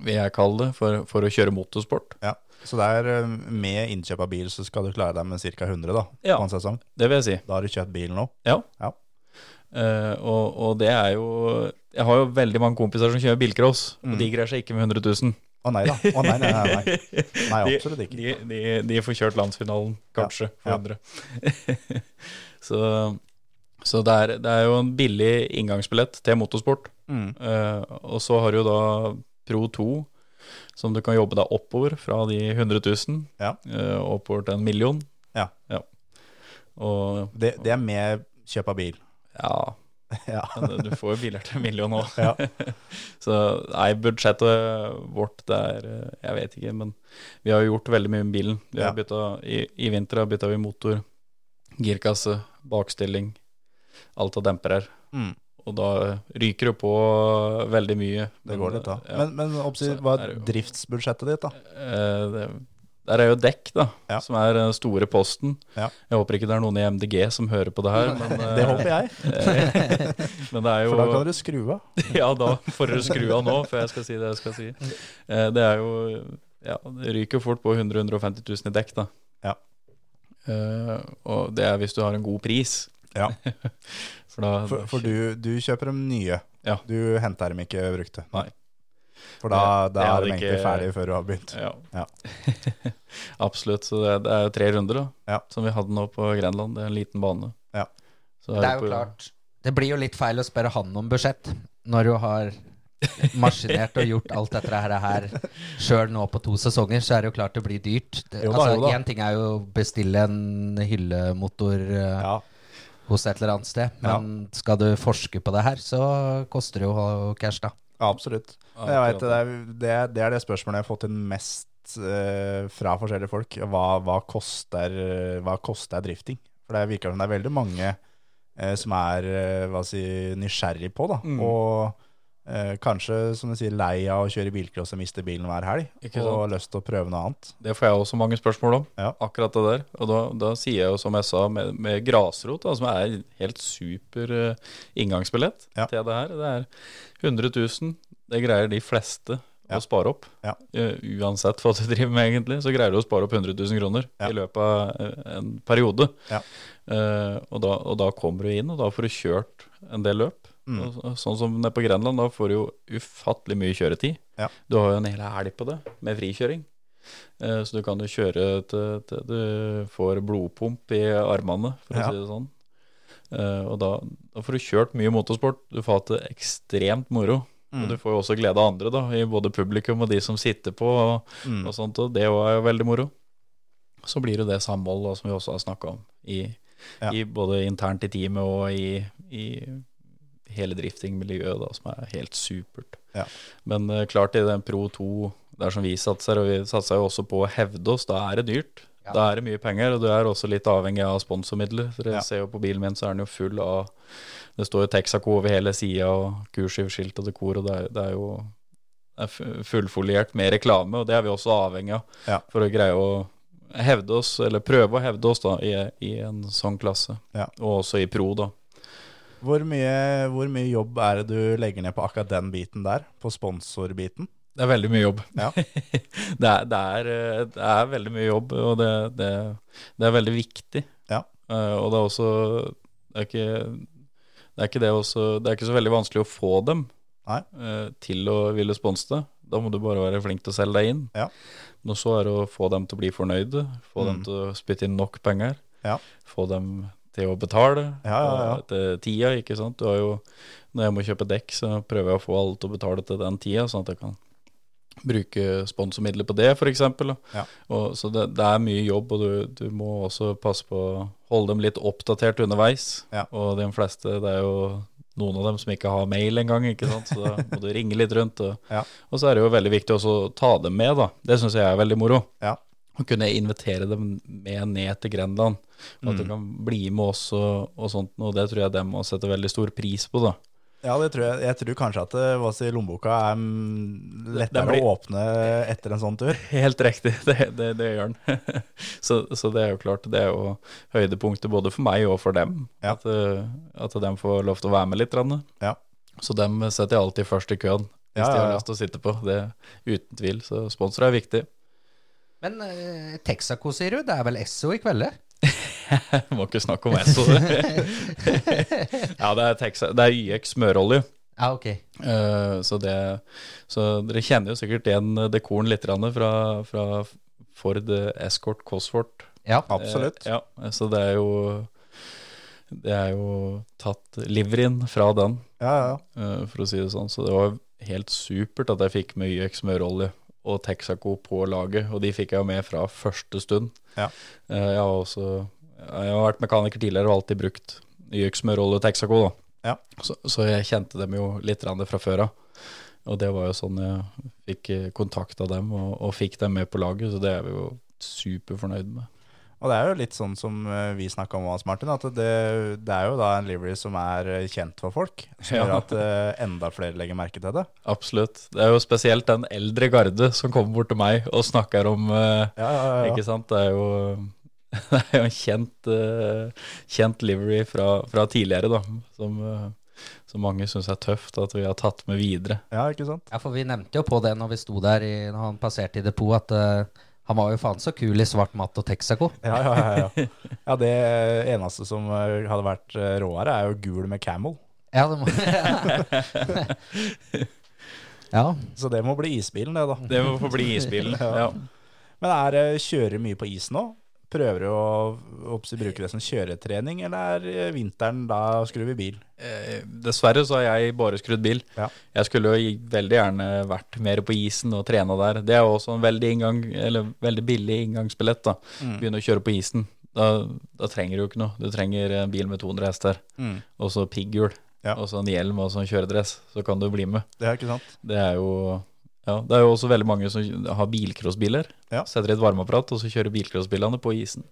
vil jeg kalle det, for, for å kjøre motorsport. Ja. Så det er eh, med innkjøp av bil så skal du klare deg med ca. 100 da, Ja. på en sesong. Det vil jeg si. Da har du kjøpt bil nå. Ja. Ja. Uh, og, og det er jo Jeg har jo veldig mange kompiser som kjører bilcross, Mm. og de greier seg ikke med 100 000. Å nei da. Å nei, nei, nei. nei. Nei, absolutt ikke. De, de, de får kjørt landsfinalen, kanskje, for. 100. så så det, er, det er jo en billig inngangsbillett til motorsport. Mm. Uh, og så har du jo da Pro 2, som du kan jobbe deg oppover fra de 100 000 Ja. eh, oppover til en million. Ja. Og Det, det er med kjøp av bil. ja, Ja. du får jo biler til en million òg. Ja. Så nei, budsjettet vårt det er eh, Jeg vet ikke, men vi har gjort veldig mye med bilen. Vi har Ja. byttet, i, I vinter har bytta vi motor, girkasse, bakstilling, alt av demper her. Mm. Og da ryker det på veldig mye. Det går litt, da. Ja. Men, men oppsi, hva er driftsbudsjettet ditt, da? Eh, det, der er jo dekk, da, Ja. som er den store posten. Ja. Jeg håper ikke det er noen i MDG som hører på det her, men, eh, Det håper jeg, men det er jo for da kan dere skru av. Ja, da får dere skru av nå, før jeg skal si det jeg skal si. Eh, Det er jo Ja, det ryker fort på 100 000-150 000 i dekk, da. Ja. Eh, og det er hvis du har en god pris. Ja. For da For, for du, du kjøper dem nye. Ja. Du henter dem ikke brukte. Nei. For da, Det- da det er de egentlig ikke- ferdige før du har begynt. Ja. Ja. Absolutt. Så det, det er jo tre runder, da, Ja. som vi hadde nå på Grenland. Det er en liten bane. Ja. Så Det er jo på- klart Det blir jo litt feil å spørre han om budsjett når du har maskinert og gjort alt dette her, her sjøl nå på to sesonger, så er det jo klart det blir dyrt. Én altså, ting er jo å bestille en hyllemotor eh, Ja. Hos et eller annet sted, men skal du forske på det her, så koster det jo cash, da. Ja, absolutt. Jeg vet, det, er, det, er, det er det spørsmålet jeg har fått inn mest eh, fra forskjellige folk. Hva, hva, koster, hva koster drifting? For det virker som det er veldig mange eh, som er eh, hva si, nysgjerrig på, da. Mm. Og eh, kanskje, som du sier, lei av å kjøre bilcross og miste bilen hver helg. Ikke Og har lyst til å prøve noe annet. Det får jeg også mange spørsmål om, Ja. akkurat det der. Og da, da sier jeg jo som jeg sa, med, med grasrot, da, som er helt super eh, inngangsbillett Ja. til det her. Det er 100 000, det greier de fleste Ja. å spare opp. Ja. Eh, uansett hva du driver med, egentlig, så greier du å spare opp 100 000 kroner Ja. i løpet av eh, en periode. Ja. Eh, og, da, og da kommer du inn, og da får du kjørt en del løp. Mm. Og, sånn som nede på Grenland, da får du jo ufattelig mye kjøretid. Ja. Du har jo en hel helg på det, med frikjøring. Eh, Så du kan jo kjøre til, til du får blodpump i armene, for Ja. å si det sånn. Eh, Og da, da får du kjørt mye motorsport. Du får hatt det ekstremt moro. Mm. Og du får jo også glede av andre, da, i både publikum og de som sitter på, og, Mm. og sånt. Og det er jo veldig moro. Så blir det det samhold som vi også har snakka om, i, Ja. i både internt i teamet og i, i hele driftingmiljøet, da, som er helt supert. Ja. Men uh, klart i den Pro 2, der som vi satser, og vi satser jo også på å hevde oss, da er det dyrt. Ja. Da er det mye penger, og du er også litt avhengig av sponsormidler. Dere Ja. ser jo på bilen min, så er den jo full av Det står jo Texaco over hele sida, og kursivskilt og dekor, og det er, det er jo er fullfoliert med reklame, og det er vi også avhengig av Ja. for å greie å hevde oss, eller prøve å hevde oss da, i, i en sånn klasse. Ja. Og også i pro, da. Hvor, mye, hvor mye jobb er det du legger ned på akkurat den biten der? På sponsorbiten? Det er veldig mye jobb. Ja. det, er, det, er, eh, det er veldig mye jobb, og det, det, det er veldig viktig. Ja. Uh, og det er også det er, ikke, det, er ikke det, også, det er ikke så veldig vanskelig å få dem eh, til å ville sponse det. Da må du bare være flink til å selge deg inn. Ja. Men så er det å få dem til å bli fornøyde, få dem Mm. til å spytte inn nok penger, Ja. få dem til å betale Ja, ja, ja. til tida, ikke sant. Du har jo, når jeg må kjøpe dekk, så prøver jeg å få alle til å betale til den tida, sånn at jeg kan bruke sponsormidler på det, f.eks. Ja. Og, så det, det er mye jobb, og du, du må også passe på å holde dem litt oppdatert underveis. Ja. Og de fleste, det er jo noen av dem som ikke har mail engang, ikke sant? så da må du ringe litt rundt. Og, Ja. og så er det jo veldig viktig også å ta dem med, da. Det syns jeg er veldig moro. Ja. Å kunne invitere dem med ned til Grenland. Og at de Mm. kan bli med oss og, og sånt. noe. det tror jeg de må sette veldig stor pris på, da. Ja, det tror jeg. Jeg tror kanskje at eh, hva si, lommeboka er mm, lettere blir- å åpne etter en sånn tur. Helt riktig, det, det, det gjør den. så, så det er jo klart, det er jo høydepunktet både for meg og for dem. Ja. At, eh, at de får lov til å være med litt. Ja. Så dem setter jeg alltid først i køen hvis Ja, de ja, har lyst til å sitte på. Det Uten tvil. Så sponsor er viktig. Men uh, Texaco, sier du? Det er vel Esso i kveld? Må ikke snakke om Esso. ja, det er, Texas, det er YX smørolje. Ah, okay. uh, så, det, så dere kjenner jo sikkert igjen dekoren litt fra, fra Ford Escort Cosworth. Ja. Absolutt. Uh, ja, så det er jo Det er jo tatt liverien fra den, Ja, ja. Uh, for å si det sånn. Så det var helt supert at jeg fikk med YX smørolje og Texaco på laget, og de fikk jeg jo med fra første stund. Ja. Eh, jeg har også Jeg har vært mekaniker tidligere og alltid brukt YX med og Texaco. Ja. Så, så jeg kjente dem jo litt fra før av. Og det var jo sånn jeg fikk kontakt av dem og, og fikk dem med på laget, så det er vi jo superfornøyd med. Og det er jo litt sånn som eh, vi snakka om, Hans Martin, at det, det er jo da en livery som er eh, kjent for folk. Som Ja. gjør at eh, enda flere legger merke til det. Absolutt. Det er jo spesielt den eldre garde som kommer bort til meg og snakker om eh, Ja, ja, ja, ja. Ikke sant? Det er jo, det er jo en kjent, uh, kjent livery fra, fra tidligere, da. Som, uh, som mange syns er tøft at vi har tatt med videre. ja, ikke sant? Ja, for vi nevnte jo på det når vi sto der i, når han passerte i depot, at uh, han var jo faen så kul i svart matt og Texaco. Ja, ja, ja, ja. ja, det eneste som hadde vært råere, er jo gul med camel. Ja, det må Ja. Så det må bli isbilen, det, da. Det må få bli isbilen. ja. Men er det kjører mye på is nå? Prøver du å oppsi, bruke det som kjøretrening, eller er eh, vinteren da skrur vi bil? Eh, Dessverre så har jeg bare skrudd bil. Ja. Jeg skulle jo veldig gjerne vært mer på isen og trena der. Det er jo også en veldig, inngang, eller veldig billig inngangsbillett. da Begynne å kjøre på isen. Da, da trenger du jo ikke noe. Du trenger en bil med 200 hester, Mm. og så pigghjul, Ja. og så en hjelm og så en kjøredress. Så kan du bli med. Det er ikke sant? Det er jo ja, det er jo også veldig mange som har bilcrossbiler. Ja. Setter i et varmeapparat, og så kjører bilcrossbilene på isen.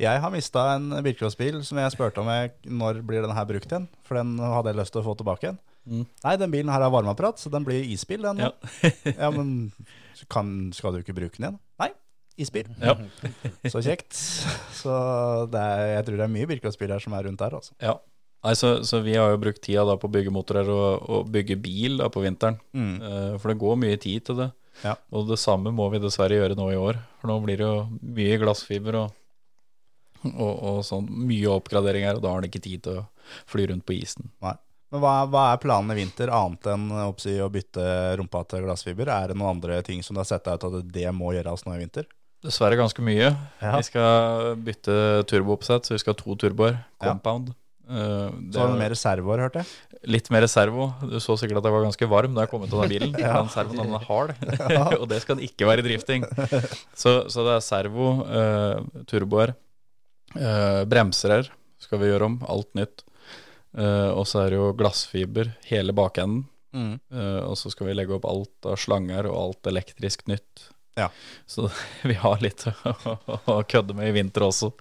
Jeg har mista en bilcrossbil som jeg spurte om jeg, når blir den her brukt igjen. For den hadde jeg lyst til å få tilbake igjen. Mm. Nei, den bilen her har varmeapparat, så den blir isbil, den. Ja. Ja, men kan, skal du ikke bruke den igjen? Nei, isbil. Ja. Så kjekt. Så det er, jeg tror det er mye bilcrossbiler som er rundt der, altså. Ja. Nei, så, så vi har jo brukt tida da på å bygge motorer og, og bygge bil da på vinteren. Mm. Uh, for det går mye tid til det. Ja. Og det samme må vi dessverre gjøre nå i år. For nå blir det jo mye glassfiber og, og, og sånn mye oppgraderinger, og da har han ikke tid til å fly rundt på isen. Nei. Men hva, hva er planen i vinter, annet enn oppsi, å bytte rumpa til glassfiber? Er det noen andre ting som du har sett deg ut at det må gjøres nå i vinter? Dessverre ganske mye. Ja. Vi skal bytte turbooppsett, så vi skal ha to turboer. Compound. Eh, det Så var du mer servoer, hørte jeg? Litt mer servo. Du så sikkert at jeg var ganske varm da jeg kom ut av den bilen. Den servoen den er hard, og det skal den ikke være i drifting. Så, så det er servo, uh, turboer, uh, bremser skal vi gjøre om. Alt nytt. Uh, og så er det jo glassfiber hele bakenden. Mm. Uh, og så skal vi legge opp alt av slanger og alt elektrisk nytt. Ja. Så vi har litt å, å kødde med i vinter også.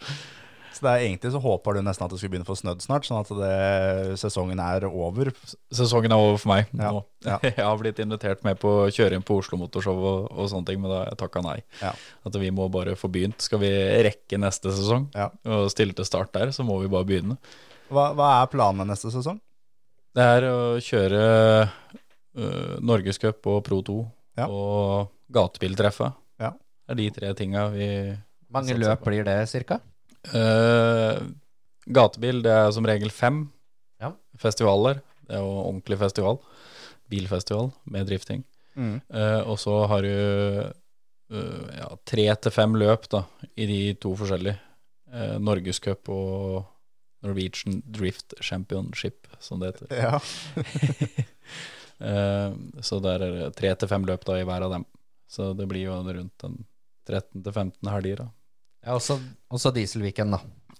Så det er egentlig så håper du nesten at det skulle begynne å få snødd snart, sånn at det, sesongen er over. Sesongen er over for meg Ja, nå. ja. Jeg har blitt invitert med på å kjøre inn på Oslo Motorshow og, og sånne ting, men da jeg takka nei. Ja. At vi må bare få begynt. Skal vi rekke neste sesong Ja. og stille til start der, så må vi bare begynne. Hva, hva er planene neste sesong? Det er å kjøre uh, Norgescup og Pro 2 Ja. og gatebiltreffet. Ja. Det er de tre tinga vi Mange løp blir det, cirka? Eh, gatebil, det er som regel fem Ja. festivaler. Det er jo ordentlig festival. Bilfestival med drifting. Mm. Uh, og så har du uh, ja, tre til fem løp da, i de to forskjellige. Uh, Norgescup og Norwegian Drift Championship, som det heter. Ja. uh, så det er tre til fem løp da i hver av dem. Så det blir jo rundt en 13-15 helger. da. Ja, også, også Dieselviken, da.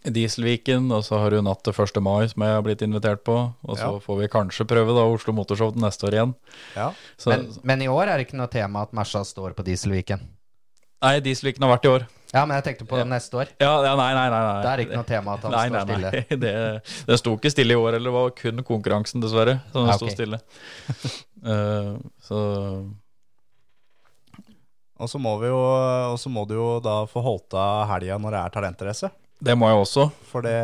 Dieselviken, og så har du natt til 1. mai som jeg har blitt invitert på. Og så Ja. får vi kanskje prøve da Oslo Motorshow til neste år igjen. ja. Så, Men, men i år er det ikke noe tema at Mersa står på Dieselviken. nei, Dieselviken har vært i år. Ja, men jeg tenkte på neste år. Ja, ja, nei, nei, nei, nei. Det er ikke noe tema at han nei, står nei, stille. Nei, det, det sto ikke stille i år, eller det var kun konkurransen, dessverre, som Ja, sto stille. uh, så Og så må vi jo Og så må du jo da få holdt av helga når det er talentrace. det må jeg også. For det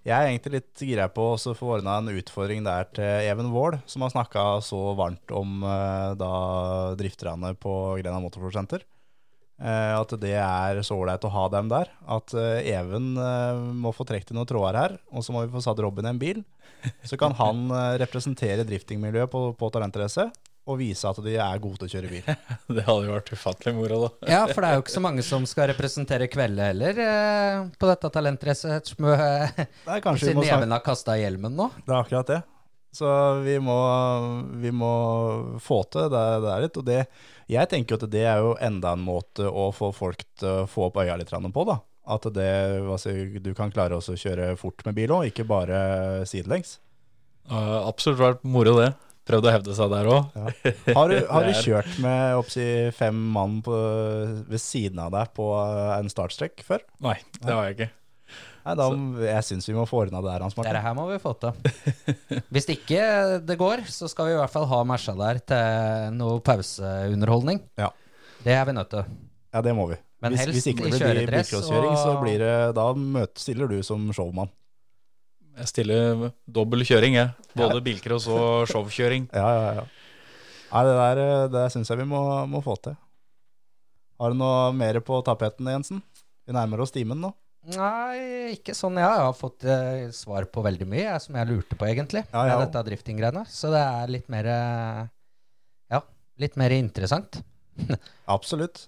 Jeg er egentlig litt gira på å få ordna en utfordring der til Even Wold, som har snakka så varmt om eh, da drifterne på Grena Motorsportsenter. Eh, at det er så ålreit å ha dem der. At eh, Even må få trukket i noen tråder her, og så må vi få satt Robin i en bil. Så kan han representere driftingmiljøet på, på talentrace og vise at de er gode til å kjøre bil. Det hadde jo vært ufattelig moro, da. Ja, for det er jo ikke så mange som skal representere kveldet heller eh, på dette talentracet. Det kanskje Siden må Even har kasta hjelmen nå. Det er akkurat det. Så vi må, vi må få til det der litt. Og det, jeg tenker at det er jo enda en måte å få folk til å få opp øya litt på, da. At det, altså, du kan klare også å kjøre fort med bil òg, ikke bare sidelengs. Uh, absolutt vært moro, det. Prøvd å hevde seg der òg. Ja. Har, du, har du kjørt med oppsi, fem mann på, ved siden av deg på en startstrekk før? Nei, det har jeg ikke. Nei, da, jeg syns vi må få ordna det her, Hans Martin. Dette her må vi få til. Hvis ikke det går, så skal vi i hvert fall ha Mersa der til noe pauseunderholdning. Ja. Det er vi nødt til. Ja, det må vi. Men hvis, helst hvis ikke det blir bilcrosskjøring, og... så blir det, da møter, stiller du som showman. Jeg stiller dobbel kjøring, jeg. Både bilcross og showkjøring. Ja, ja, ja. Nei, det der, eh, det syns jeg vi må, må få til. Har du noe mer på tapeten, Jensen? Vi nærmer oss timen nå. Nei, ikke sånn. Jeg har fått eh, svar på veldig mye jeg, som jeg lurte på, egentlig. Ja, ja. Med dette drifting-greiene. Så det er litt mer eh, Ja, litt mer interessant. Absolutt.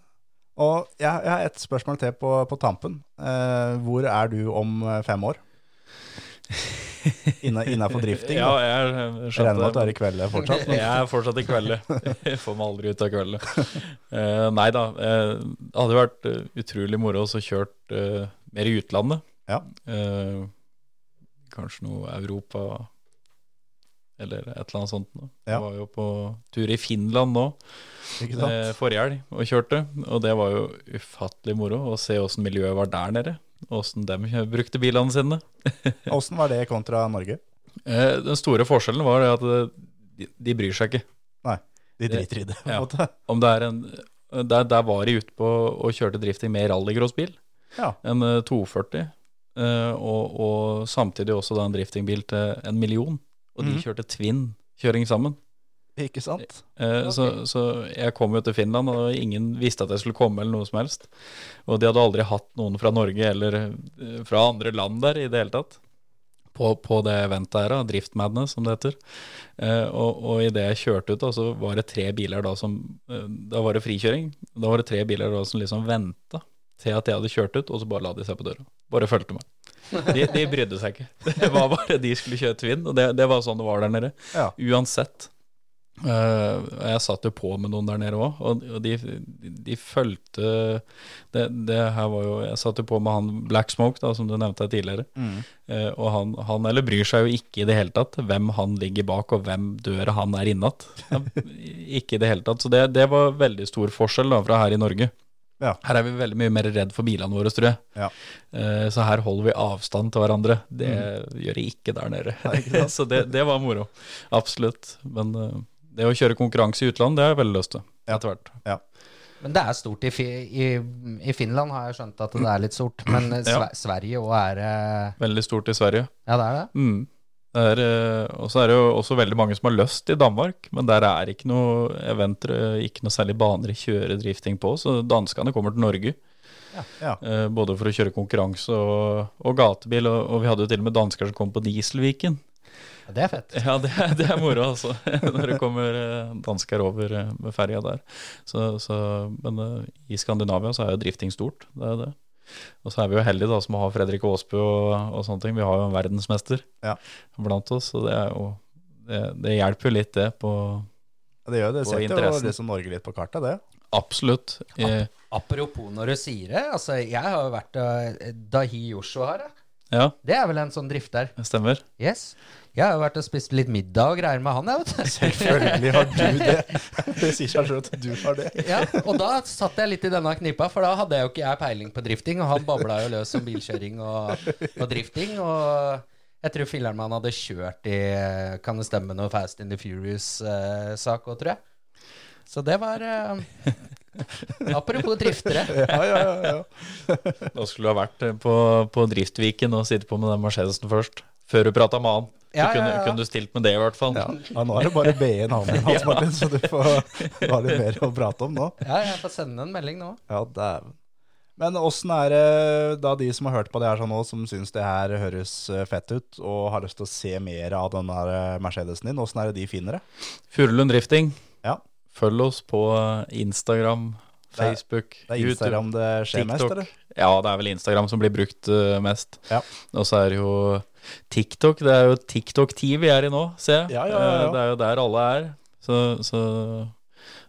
Og jeg, jeg har et spørsmål til på, på tampen. Eh, hvor er du om eh, fem år? Inna, Innafor drifting? Ja, da. jeg Jeg skjønte regner med at du er i kveld fortsatt? Jeg er fortsatt i kveldet. Jeg får meg aldri ut av kveldet. Uh, nei da. Uh, det hadde vært eh, utrolig moro å kjørt uh, mer i utlandet. Ja. Kanskje noe Europa eller et eller annet sånt. Nå. Ja. Jeg var jo på tur i Finland nå forrige helg og kjørte. Og det var jo ufattelig moro å se åssen miljøet var der nede. Åssen de brukte bilene sine. Åssen var det kontra Norge? Eh, den store forskjellen var det at eh, de, de bryr seg ikke. Nei, de driter i det, på en måte. Om det er en Der, der var de ute på og kjørte drifting med rallycrossbil. Ja. En eh, 240. eh, og, og samtidig også da en driftingbil til en million. Og de mm. kjørte twin-kjøring sammen. Ikke sant? Eh, så, så jeg kom jo til Finland, og ingen visste at jeg skulle komme, eller noe som helst. Og de hadde aldri hatt noen fra Norge eller eh, fra andre land der i det hele tatt. På, på det eventet her, da, Drift Madness, som det heter. Eh, og og idet jeg kjørte ut, da, så var det tre biler da som eh, Da var det frikjøring. Da var det tre biler da som liksom venta til at jeg hadde kjørt ut, og så bare la de seg på døra. Bare fulgte meg. De, de brydde seg ikke. Det var bare de skulle kjøre Twin, og det, det var sånn det var der nede. Ja. Uansett. Eh, jeg satt jo på med noen der nede òg, og, de, de, fulgte det, det her var jo Jeg satt jo på med han Black Smoke, da, som du nevnte tidligere. Mm. Eh, og han, han eller bryr seg jo ikke i det hele tatt hvem han ligger bak, og hvem døra han er innatt. ikke i det hele tatt. Så det, det var veldig stor forskjell da, fra her i Norge. Ja. Her er vi veldig mye mer redd for bilene våre, tror jeg. Ja. Eh, så her holder vi avstand til hverandre. Det gjør de ikke der nede. Mm. Nei, ikke så det, det var moro. Absolutt. Men det å kjøre konkurranse i utlandet, det har jeg veldig lyst til Ja. etter hvert. Ja. Men det er stort i, fi, i, i Finland, har jeg skjønt at det er litt stort. Men eh, Ja. Sve- Sverige òg er eh, Veldig stort i Sverige. Ja, det er det. Mm. Det er, eh, og så er det jo også veldig mange som har lyst i Danmark, men der er ikke noe eventer, eh, ikke noe særlig baner i kjøredrifting på, så danskene kommer til Norge. Ja. Eh, både for å kjøre konkurranse og, og gatebil, og, og vi hadde jo til og med dansker som kom på Dieselviken. Ja, det er fett. Ja, det, er- det er moro, altså. Når det kommer eh, dansker over eh, med ferja der. Så, så, men eh, i Skandinavia så er jo drifting stort. Det er det. Og så er vi jo heldige da som har Fredrik Aasbø og, og sånne ting. Vi har jo en verdensmester Ja. blant oss, så det er jo det, det hjelper jo litt, det, på Det gjør det. Det Setter jo liksom Norge litt på kartet, det. Absolutt. Ap Apropos når du sier det. Altså, jeg har jo vært Dahi Osho her. jeg. Ja, Det er vel en sånn drifter. det stemmer. Yes. Jeg har jo vært og spist litt middag og greier med han, jeg, vet. Selvfølgelig har du det. Det sier seg selv at du har det. Ja, og da satt jeg litt i denne knipa, for da hadde jeg jo ikke jeg peiling på drifting, og han babla jo løs om bilkjøring og, og drifting. Og jeg tror filler'n han hadde kjørt i Kan det stemme noe Fast in the Furious-sak òg, tror jeg. Så det var eh, Apropos driftere. Ja, ja, ja, ja. Da skulle du ha vært eh, på, på Driftviken og sittet på med den Mercedesen først. Før du prata med han. Så Ja, ja, kunne, ja. kunne du stilt med det, i hvert fall. Ja, ja, nå er det bare BE-en han med, Hans Martin, så du får du har litt mer å prate om nå. Ja, jeg får sende en melding nå. Ja, dæven. Men åssen er det da de som har hørt på det her sånn nå, som syns det her høres eh, fett ut, og har lyst til å se mer av den der eh, Mercedesen din, åssen er det de finner det? Furulund Drifting. Ja. Følg oss på Instagram, Facebook, YouTube. Det er Instagram det skjer mest, eller? Ja, det er vel Instagram som blir brukt uh, mest. Ja. Og så er det jo TikTok. Det er jo TikTok-tid vi er i nå, ser jeg. Ja, ja. Eh, Det er jo der alle er. Så, så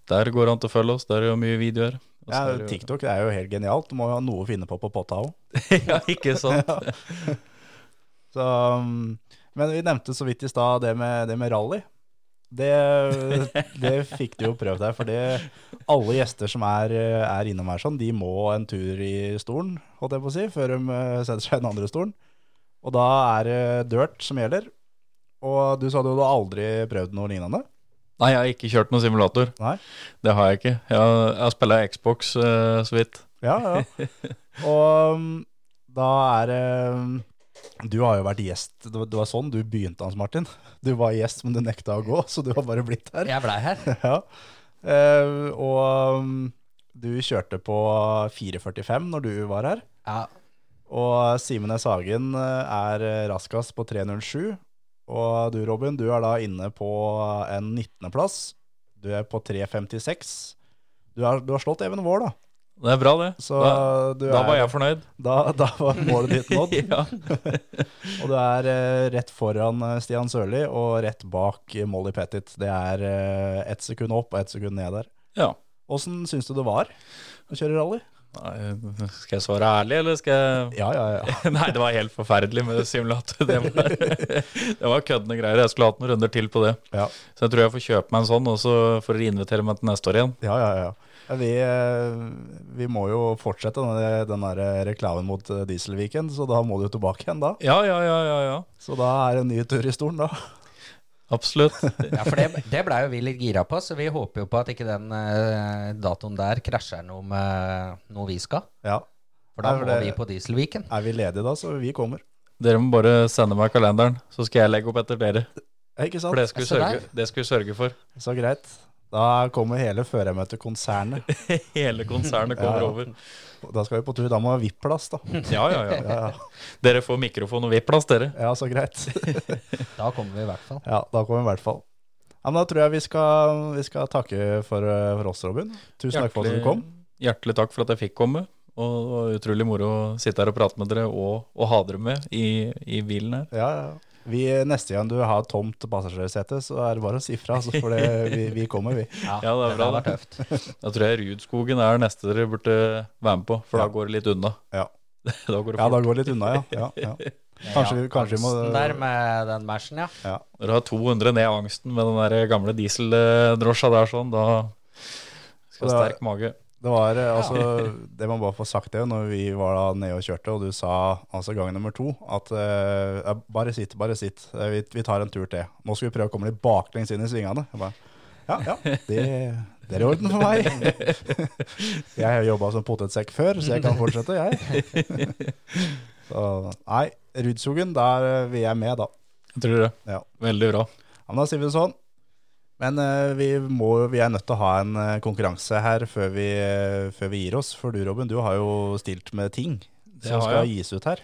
der går det an til å følge oss. Der er jo mye videoer. Ja, er jo- TikTok er jo helt genialt. Du må jo ha noe å finne på på potta òg. ja, ikke sant? Så, um, men vi nevnte så vidt i stad det, det med rally. Det, det fikk du jo prøvd her, for alle gjester som er, er innom her sånn, de må en tur i stolen, holdt jeg på å si, før de eh, setter seg i den andre stolen. Og da er det dirt som gjelder. Og du sa du hadde aldri prøvd noe lignende? Nei, jeg har ikke kjørt noen simulator. Nei? Det har jeg ikke. Jeg har, jeg har spilla Xbox uh, så vidt. Ja, ja. Og um, da er det um, Du har jo vært gjest. Det var, sånn du begynte, Hans Martin. Du var gjest, men du nekta å gå, så du har bare blitt her. Jeg blei her. Ja. Uh, og um, du kjørte på 4.45 når du var her. Ja, Og Simen S. Hagen eh, er raskest på 3.07. Og du, Robin, du er da inne på en 19.-plass. Du er på 3.56. Du, du har slått Even Vår, da. Det er bra, det. Så da, du da er, var jeg fornøyd. da, da var målet ditt nådd. ja. Og du er eh, rett foran eh, Stian Sørli og rett bak eh, Molly Pettit. Det er eh, ett sekund opp og ett sekund ned der. ja. Åssen syns du det var å kjøre rally? Nei, Skal jeg svare ærlig, eller skal jeg Ja, ja, ja. Nei, det var helt forferdelig med simulator. Det var, det var køddende greier. Jeg skulle hatt noen runder til på det. Ja, Så jeg tror jeg får kjøpe meg en sånn, også for å invitere meg til neste år igjen. ja, ja. ja. Ja, Vi, eh, vi må jo fortsette den, den der reklamen mot Dieselviken, så da må du tilbake igjen da. Ja, ja, ja, ja, ja. Så da er det en ny tur i stolen, da. Absolutt. Ja, for det, det blei jo vi litt gira på, så vi håper jo på at ikke den uh, datoen der krasjer noe med noe vi skal. Ja. For da må det- vi på Dieselviken. Er vi ledige da, så vi kommer. Dere må bare sende meg kalenderen, så skal jeg legge opp etter dere. Ja, Ikke sant? For det skal vi sørge, det skal vi sørge for. Så greit. Da kommer hele førermøtekonsernet. Hele konsernet kommer Ja, ja. over. Da skal vi på tur. Da må vi ha VIP-plass, da. Ja, ja, ja. Ja, ja. Dere får mikrofon og VIP-plass, dere. ja, så greit. Da kommer vi i hvert fall. Ja, da kommer vi i hvert fall. Ja, men da tror jeg vi skal, vi skal takke for, for oss, Robin. Tusen takk for at du kom. hjertelig takk for at jeg fikk komme. Og det var utrolig moro å sitte her og prate med dere, og, og ha dere med i, i bilen her. Ja, Ja, ja. Vi, neste gang du har tomt passasjersete, så er det bare å si fra, så får det, vi, vi kommer, vi. Ja, det er bra, Det er tøft. Da tror jeg Rudskogen er det neste dere burde være med på, for Ja. da går det litt unna. Ja. da går det Ja, da går det litt unna, ja. ja, ja. Kanskje, vi, kanskje vi må der med den bæsjen, ja. ja. Dere har 200 ned angsten med den der gamle dieseldrosja der sånn, da skal du ha sterk mage. Det var eh, altså Det man bare får sagt det når vi var da nede og kjørte, og du sa altså gang nummer to at uh, bare sitt, bare sitt. Eh, Vi, vi tar en tur til. Nå skal vi prøve å komme litt baklengs inn i svingene. Jeg bare, ja, ja, det, det er i orden for meg. Jeg har jobba som potetsekk før, så jeg kan fortsette, jeg. Så nei, Rudskogen, der vil vi er med, da. Jeg tror det. Ja. Veldig bra. Ja, men da sier vi det sånn. Men eh, vi, må, vi er nødt til å ha en eh, konkurranse her før vi, eh, før vi gir oss. For du, Robin, du har jo stilt med ting Det som skal gis ut her.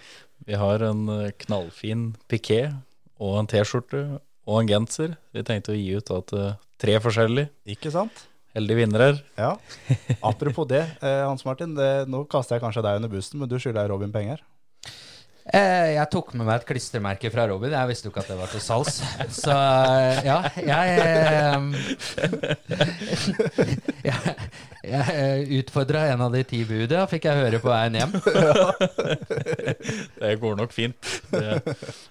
Vi har en knallfin piké og en T-skjorte og en genser. Vi tenkte å gi ut da til tre forskjellige Ikke sant? heldige vinnere. Ja. Apropos det, Hans Martin. Det, nå kaster jeg kanskje deg under bussen, men du skylder Robin penger. Eh, jeg tok med meg et klistremerke fra Robin. Jeg visste jo ikke at det var til salgs. Så eh, ja, jeg eh, Jeg, jeg utfordra en av de ti buda, fikk jeg høre på veien hjem. Det går nok fint. Det,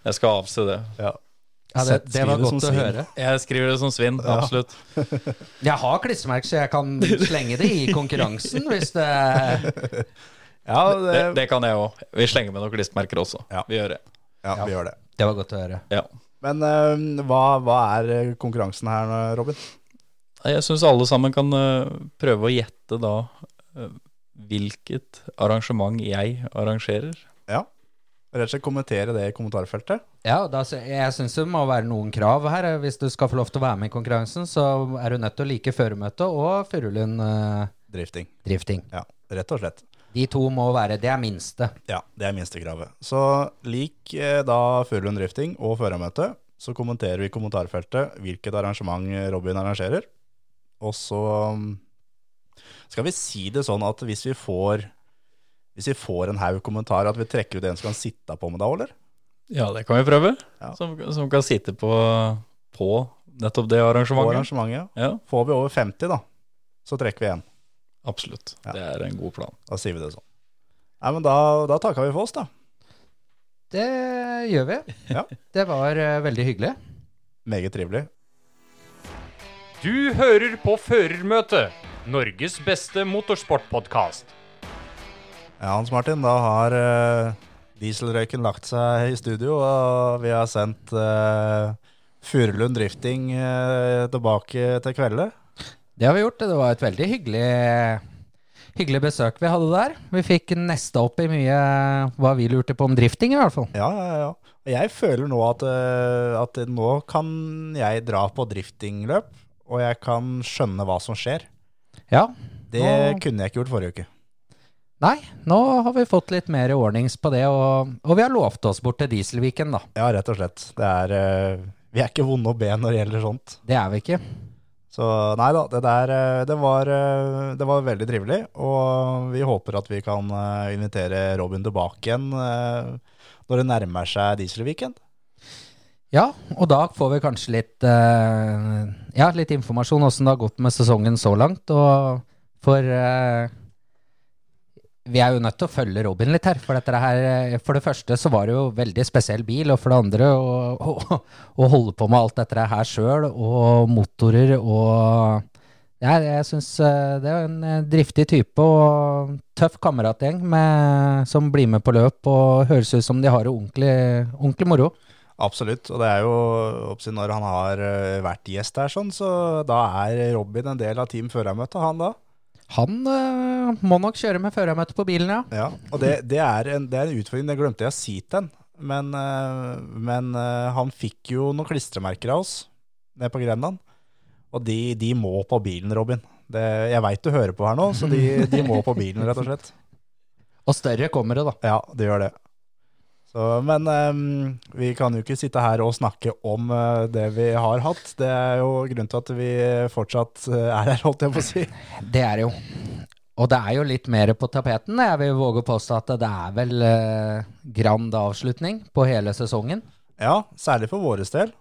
jeg skal avse det. Ja. Ja, det, det var godt å høre. Jeg skriver det som svinn, absolutt. Jeg har klistremerke, så jeg kan slenge det i konkurransen hvis det Ja, Det, det, det kan jeg òg. Vi slenger med noen klistremerker også. Ja. Vi gjør det. ja, vi gjør det. Det var godt å høre. Ja. Men uh, hva, hva er konkurransen her, Robin? Jeg syns alle sammen kan uh, prøve å gjette da uh, hvilket arrangement jeg arrangerer. Ja. Rett og slett kommentere det i kommentarfeltet. Ja, da, jeg syns det må være noen krav her. Hvis du skal få lov til å være med i konkurransen, så er du nødt til å like føremøtet og Furulund eh, Drifting. drifting. Ja, rett og slett. De to må være Det er minste. Ja, det er minstekravet. Så lik eh, da Furulund Drifting og førermøte, så kommenterer vi i kommentarfeltet hvilket arrangement Robin arrangerer. Og så um, skal vi si det sånn at hvis vi får hvis vi får en haug kommentarer, at vi trekker ut en som kan sitte på med da, eller? Ja, det kan vi prøve. Ja. Som, som kan sitte på, på nettopp det arrangementet. På arrangementet. arrangementet. Ja, Får vi over 50, da, så trekker vi en. Absolutt. Ja. Det er en god plan. Da sier vi det sånn. Nei, men da, da takker vi for oss, da. Det gjør vi. Ja. Det var uh, veldig hyggelig. Meget trivelig. Du hører på Førermøtet, Norges beste motorsportpodkast. Ja, Hans Martin, da har uh, dieselrøyken lagt seg i studio, og vi har sendt uh, Furulund Drifting uh, tilbake til kvelde. Det har vi gjort. Det var et veldig hyggelig, hyggelig besøk vi hadde der. Vi fikk nesta opp i mye hva vi lurte på om drifting, i hvert fall. Ja, ja, ja. Jeg føler nå at, eh, at nå kan jeg dra på driftingløp, og jeg kan skjønne hva som skjer. Ja. Det Nå- kunne jeg ikke gjort forrige uke. Nei, nå har vi fått litt mer ordnings på det, og, og vi har lovt oss bort til Dieselviken, da. Ja, rett og slett. Det er, eh, vi er ikke vonde å be når det gjelder sånt. Det er vi ikke. Så nei da, det der eh, det var, eh, det var veldig trivelig. Og vi håper at vi kan eh, invitere Robin tilbake igjen når det nærmer seg Dieselviken. Ja, og da får vi kanskje litt, ja, litt informasjon åssen det har gått med sesongen så langt. Og for vi er jo nødt til å følge Robin litt her. For, her, eh, for det første så var det jo veldig spesiell bil, og for det andre å, å, å holde på med alt dette her sjøl, og motorer og ja, jeg syns det er en eh, driftig type og tøff kameratgjeng som blir med på løp og høres ut som de har det ordentlig, ordentlig moro. Absolutt. Og det er jo når han har eh, vært gjest her, sånn, så da er Robin en del av Team førermøtet, han da. Han øh, må nok kjøre med førermøte på bilen, ja. Ja, og det, det, er en, det er en utfordring, det glemte jeg å si til han. Men, eh, men eh, han fikk jo noen klistremerker av oss nede på Grenland. Og de, de må på bilen, Robin. Det, jeg veit du hører på her nå, så de, de må på bilen, rett og slett. Og større kommer det, da. Ja, det gjør det. Så, men um, vi kan jo ikke sitte her og snakke om uh, det vi har hatt. Det er jo grunnen til at vi fortsatt eh, er her, holdt jeg på å si. Det er jo. Og det er jo litt mer på tapeten. Jeg vil våge å påstå at det er vel uh, grand avslutning på hele sesongen. Ja, særlig for våres del.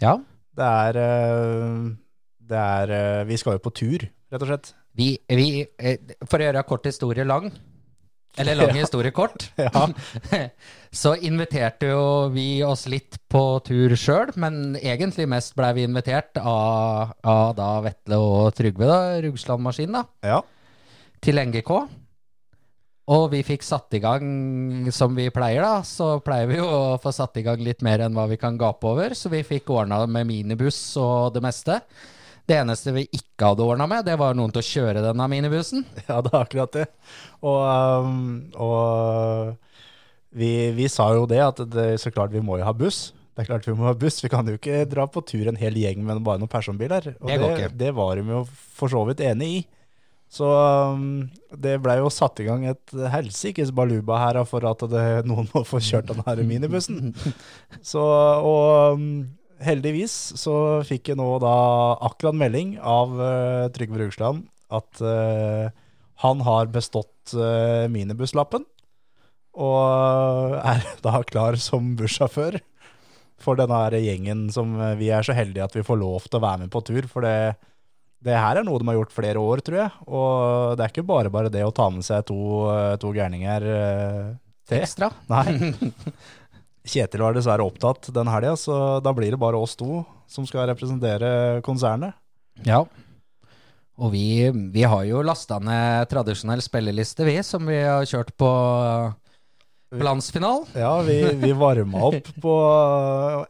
Ja. Det er, uh, det er Vi skal jo på tur, rett og slett. Vi, vi For å gjøre kort historie lang, eller lang historie kort, Ja. så inviterte jo vi oss litt på tur sjøl, men egentlig mest blei vi invitert av, av da Vetle og Trygve, da, Rugslandmaskin, da. ja. til NGK. Og vi fikk satt i gang som vi pleier, da. Så pleier vi jo å få satt i gang litt mer enn hva vi kan gape over. Så vi fikk ordna med minibuss og det meste. Det eneste vi ikke hadde ordna med, det var noen til å kjøre denne minibussen. Ja, det er akkurat det. Og, um, og vi, vi sa jo det, at det, så klart vi må jo ha buss. Det er klart vi må ha buss. Vi kan jo ikke dra på tur en hel gjeng med bare noen personbiler. Og Det ikke. det var de jo for så vidt enig i. Så um, det blei jo satt i gang et helsikes baluba her for at det, noen må få kjørt den her minibussen. Så, og um, heldigvis så fikk jeg nå da akkurat melding av uh, Trygve Rugsland at uh, han har bestått uh, minibusslappen. Og er da klar som bussjåfør for denne gjengen som eh, vi er så heldige at vi får lov til å være med på tur. For det, det her er noe de har gjort flere år, tror jeg. Og det er ikke bare bare det å ta med seg to, eh, to gærninger eh, til. Ekstra. Nei. Kjetil var dessverre opptatt den helga, så da blir det bare oss to som skal representere konsernet. Ja. Og vi, vi har jo lasta ned tradisjonell spilleliste, vi, som vi har kjørt på, landsfinalen. Ja, vi, vi varma opp på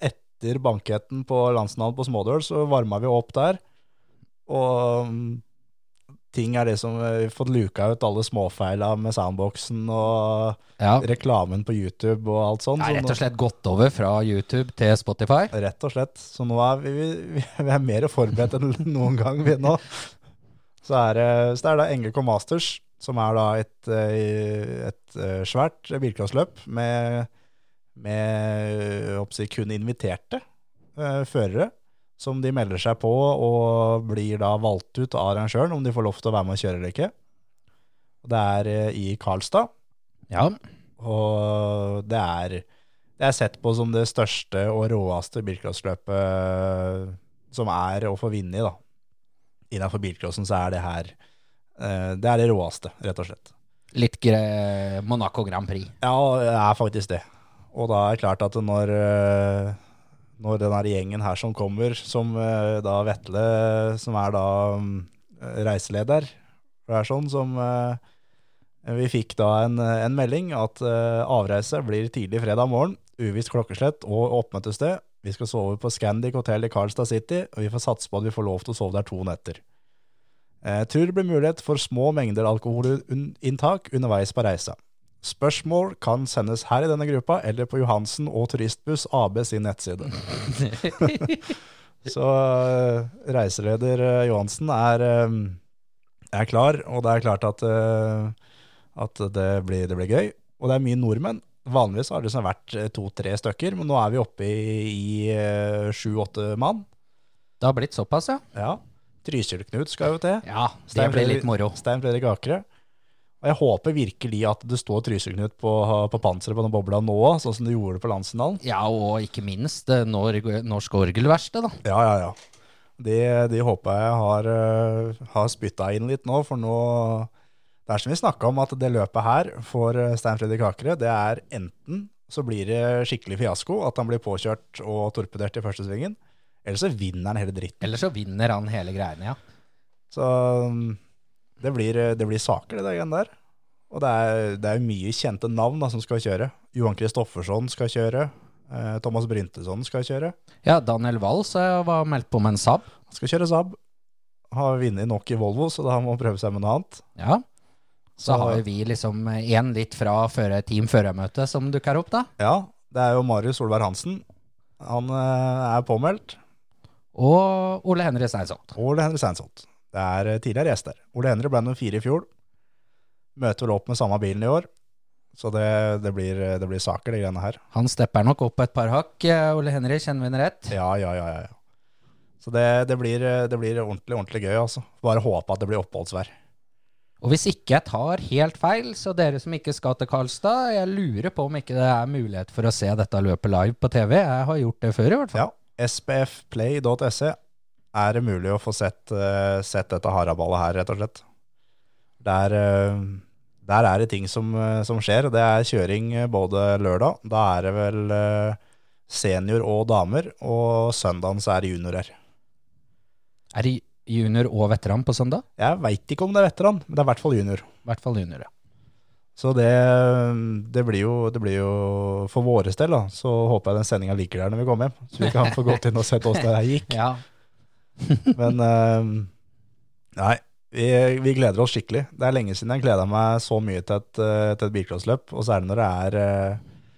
Etter banketten på landsfinalen på Smådøl, så varma vi opp der. Og ting er det som vi har fått luka ut alle småfeila med soundboxen og Ja. reklamen på YouTube og alt sånt. Ja, rett og slett gått over fra YouTube til Spotify. Rett og slett. Så nå er vi, vi, vi er mer forberedt enn noen gang, vi nå. Så er det, så er da NGK Masters, som er da et, eh, et eh, svært bilcrossløp med, med håper kun inviterte eh, førere, som de melder seg på og blir da valgt ut av arrangøren om de får lov til å være med og kjøre eller ikke. Det er eh, i Karlstad. Ja. Og det er, det er sett på som det største og råeste bilcrossløpet som er å få vinne i, da. Innafor bilcrossen så er det her eh, Det er det råeste, rett og slett. Litt gre Monaco Grand Prix. Ja, det er faktisk det. Og da er det klart at når, eh, når den her gjengen her som kommer, som eh, da Vetle, som er da mm, reiseleder, det er sånn som eh, Vi fikk da en, en melding at eh, avreise blir tidlig fredag morgen, uvisst klokkeslett og oppmøtested. Vi skal sove på Scandic hotell i Karlstad City, og vi får satse på at vi får lov til å sove der to netter. Eh, tror blir mulighet for små mengder alkoholinntak underveis på reisa. Spørsmål kan sendes her i denne gruppa, eller på Johansen og Turistbuss AB sin nettside. Så eh, reiseleder eh, Johansen er, eh, er klar, og det er klart at, at det, blir, det blir gøy. Og det er mye nordmenn. Vanligvis har det liksom vært to-tre stykker, men nå er vi oppe i, i sju-åtte mann. Det har blitt såpass, ja. Ja. Trysil-Knut skal jo til. Ja, det Stein blir litt moro. Stein Fredrik Akre. Og jeg håper virkelig at det står Trysil-Knut på, på panseret på den bobla nå, sånn som du gjorde på landsfinalen. Ja, og ikke minst Norsk, Norsk Orgelverksted, da. Ja, ja, ja. De, de håper jeg har, uh, har spytta inn litt nå, for nå Det er som vi snakka om, at det løpet her for eh, Stein Fredrik Akere, det er enten så blir det skikkelig fiasko, at han blir påkjørt og torpedert i første svingen, eller så vinner han hele dritten. Eller så vinner han hele greiene, ja. Så um, det blir, det blir saker, det der der. Og det er, det er mye kjente navn da, som skal kjøre. Johan Kristoffersson skal kjøre. Eh, Thomas Bryntesson skal kjøre. Ja, Daniel Wals eh, var meldt på med en Saab. Han skal kjøre Saab. Har vunnet nok i Volvo, så da må han prøve seg med noe annet. Ja. Så Så- har vi liksom én litt fra føre, Team Førermøte som dukker opp, da. Ja, det er jo Marius Solberg Hansen. Han eh, er påmeldt. Og Ole Henry Steinsholt. Ole Henry Steinsholt. Det er eh, tidligere gjester. Ole Henry ble nummer fire i fjor. Møter vel opp med samme bilen i år. Så det, det, blir, det blir saker, de greiene her. Han stepper nok opp et par hakk. eh, Ole Henry, kjenner vi den rett? Ja, ja, ja. ja, ja. Så det, det, blir, det blir ordentlig, ordentlig gøy, altså. Bare håpe at det blir oppholdsvær. Og hvis ikke jeg tar helt feil, så dere som ikke skal til Karlstad, jeg lurer på om ikke det er mulighet for å se dette løpet live på TV. Jeg har gjort det før, i hvert fall. Ja. spfplay.se er det mulig å få sett, eh, sett dette haraballet her, rett og slett. Der, eh, der er det ting som, eh, som skjer. Det er kjøring både lørdag, da er det vel senior og damer, og søndagen så er det juniorer. Er det junior og veteran på søndag? Jeg veit ikke om det er veteran, men det er i hvert fall junior. Hvert fall junior, ja. Så det, det, blir jo, det blir jo For våre del, da, så håper jeg den sendinga ligger der når vi kommer hjem. Så vi kan få gått inn og sett åssen det her gikk. Ja, Men eh, nei, vi, vi gleder oss skikkelig. Det er lenge siden jeg gleda meg så mye til et, eh, til et bilcrossløp. Og særlig når det er, eh,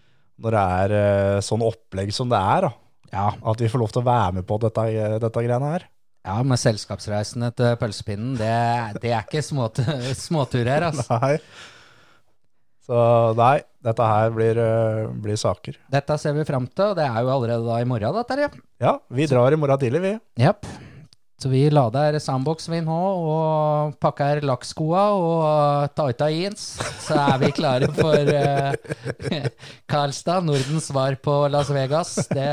når det er eh, sånn opplegg som det er. ja. At vi får lov til å være med på dette, dette greiene her. ja med selskapsreisene til pølsepinnen, det, det er ikke småtur her altså. Nei. Så nei, dette her blir, blir saker. Dette ser vi fram til, og det er jo allerede da i morgen, dette her. Ja, vi drar i morgen tidlig, vi. Japp. Så vi lader sandboxen min nå og pakker lakkskoa og tighta jeans. Så er vi klare for uh, Karlstad, Nordens svar på Las Vegas. Det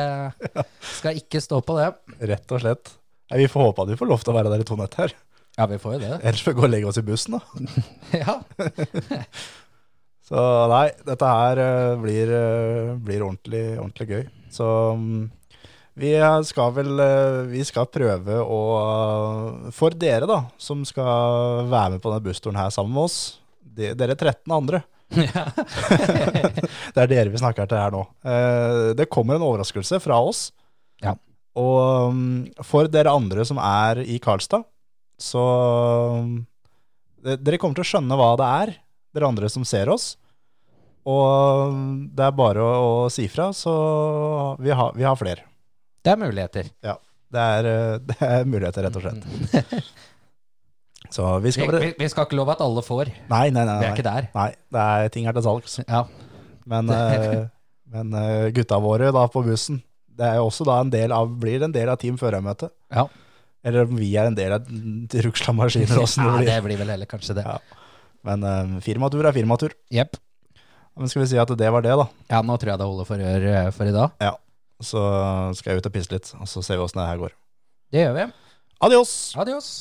skal ikke stå på det. Rett og slett. Nei, vi får håpe at vi får lov til å være der i to netter. Ja, vi får jo det. Ellers får vi gå og legge oss i bussen, da. Ja. Så nei, dette her eh, blir, eh, blir ordentlig, ordentlig gøy. Så mm, vi skal vel eh, Vi skal prøve å For dere, da, som skal være med på denne bussturen her sammen med oss, de, dere 13 andre Det er dere vi snakker til her nå. Eh, Det kommer en overraskelse fra oss. Ja. Og mm, for dere andre som er i Karlstad, så mm, Dere kommer til å skjønne hva det er, dere andre som ser oss. Og mm, det er bare å, å si fra, så vi har, vi har flere. Det er muligheter. Ja. Det er, eh, det er muligheter, rett og slett. Så vi skal vi, vi skal ikke love at alle får. Nei, nei, nei. Vi er ikke der. Nei, det er ting er til salgs. Ja. Men, eh, men eh, gutta våre da på bussen, det er jo også da en del av, blir en del av Team Førermøtet. Ja. Eller om vi er en del av Rugsla Maskiner, åssen ja, det det blir. blir vel heller kanskje det. Ja. Men eh, firmatur er firmatur. Yep. Men skal vi si at det var det, da. Ja, nå tror jeg det holder for, ør- for i dag. Ja. Så skal jeg ut og pisse litt, og så ser vi åssen det her går. Det gjør vi. Adios! Adios.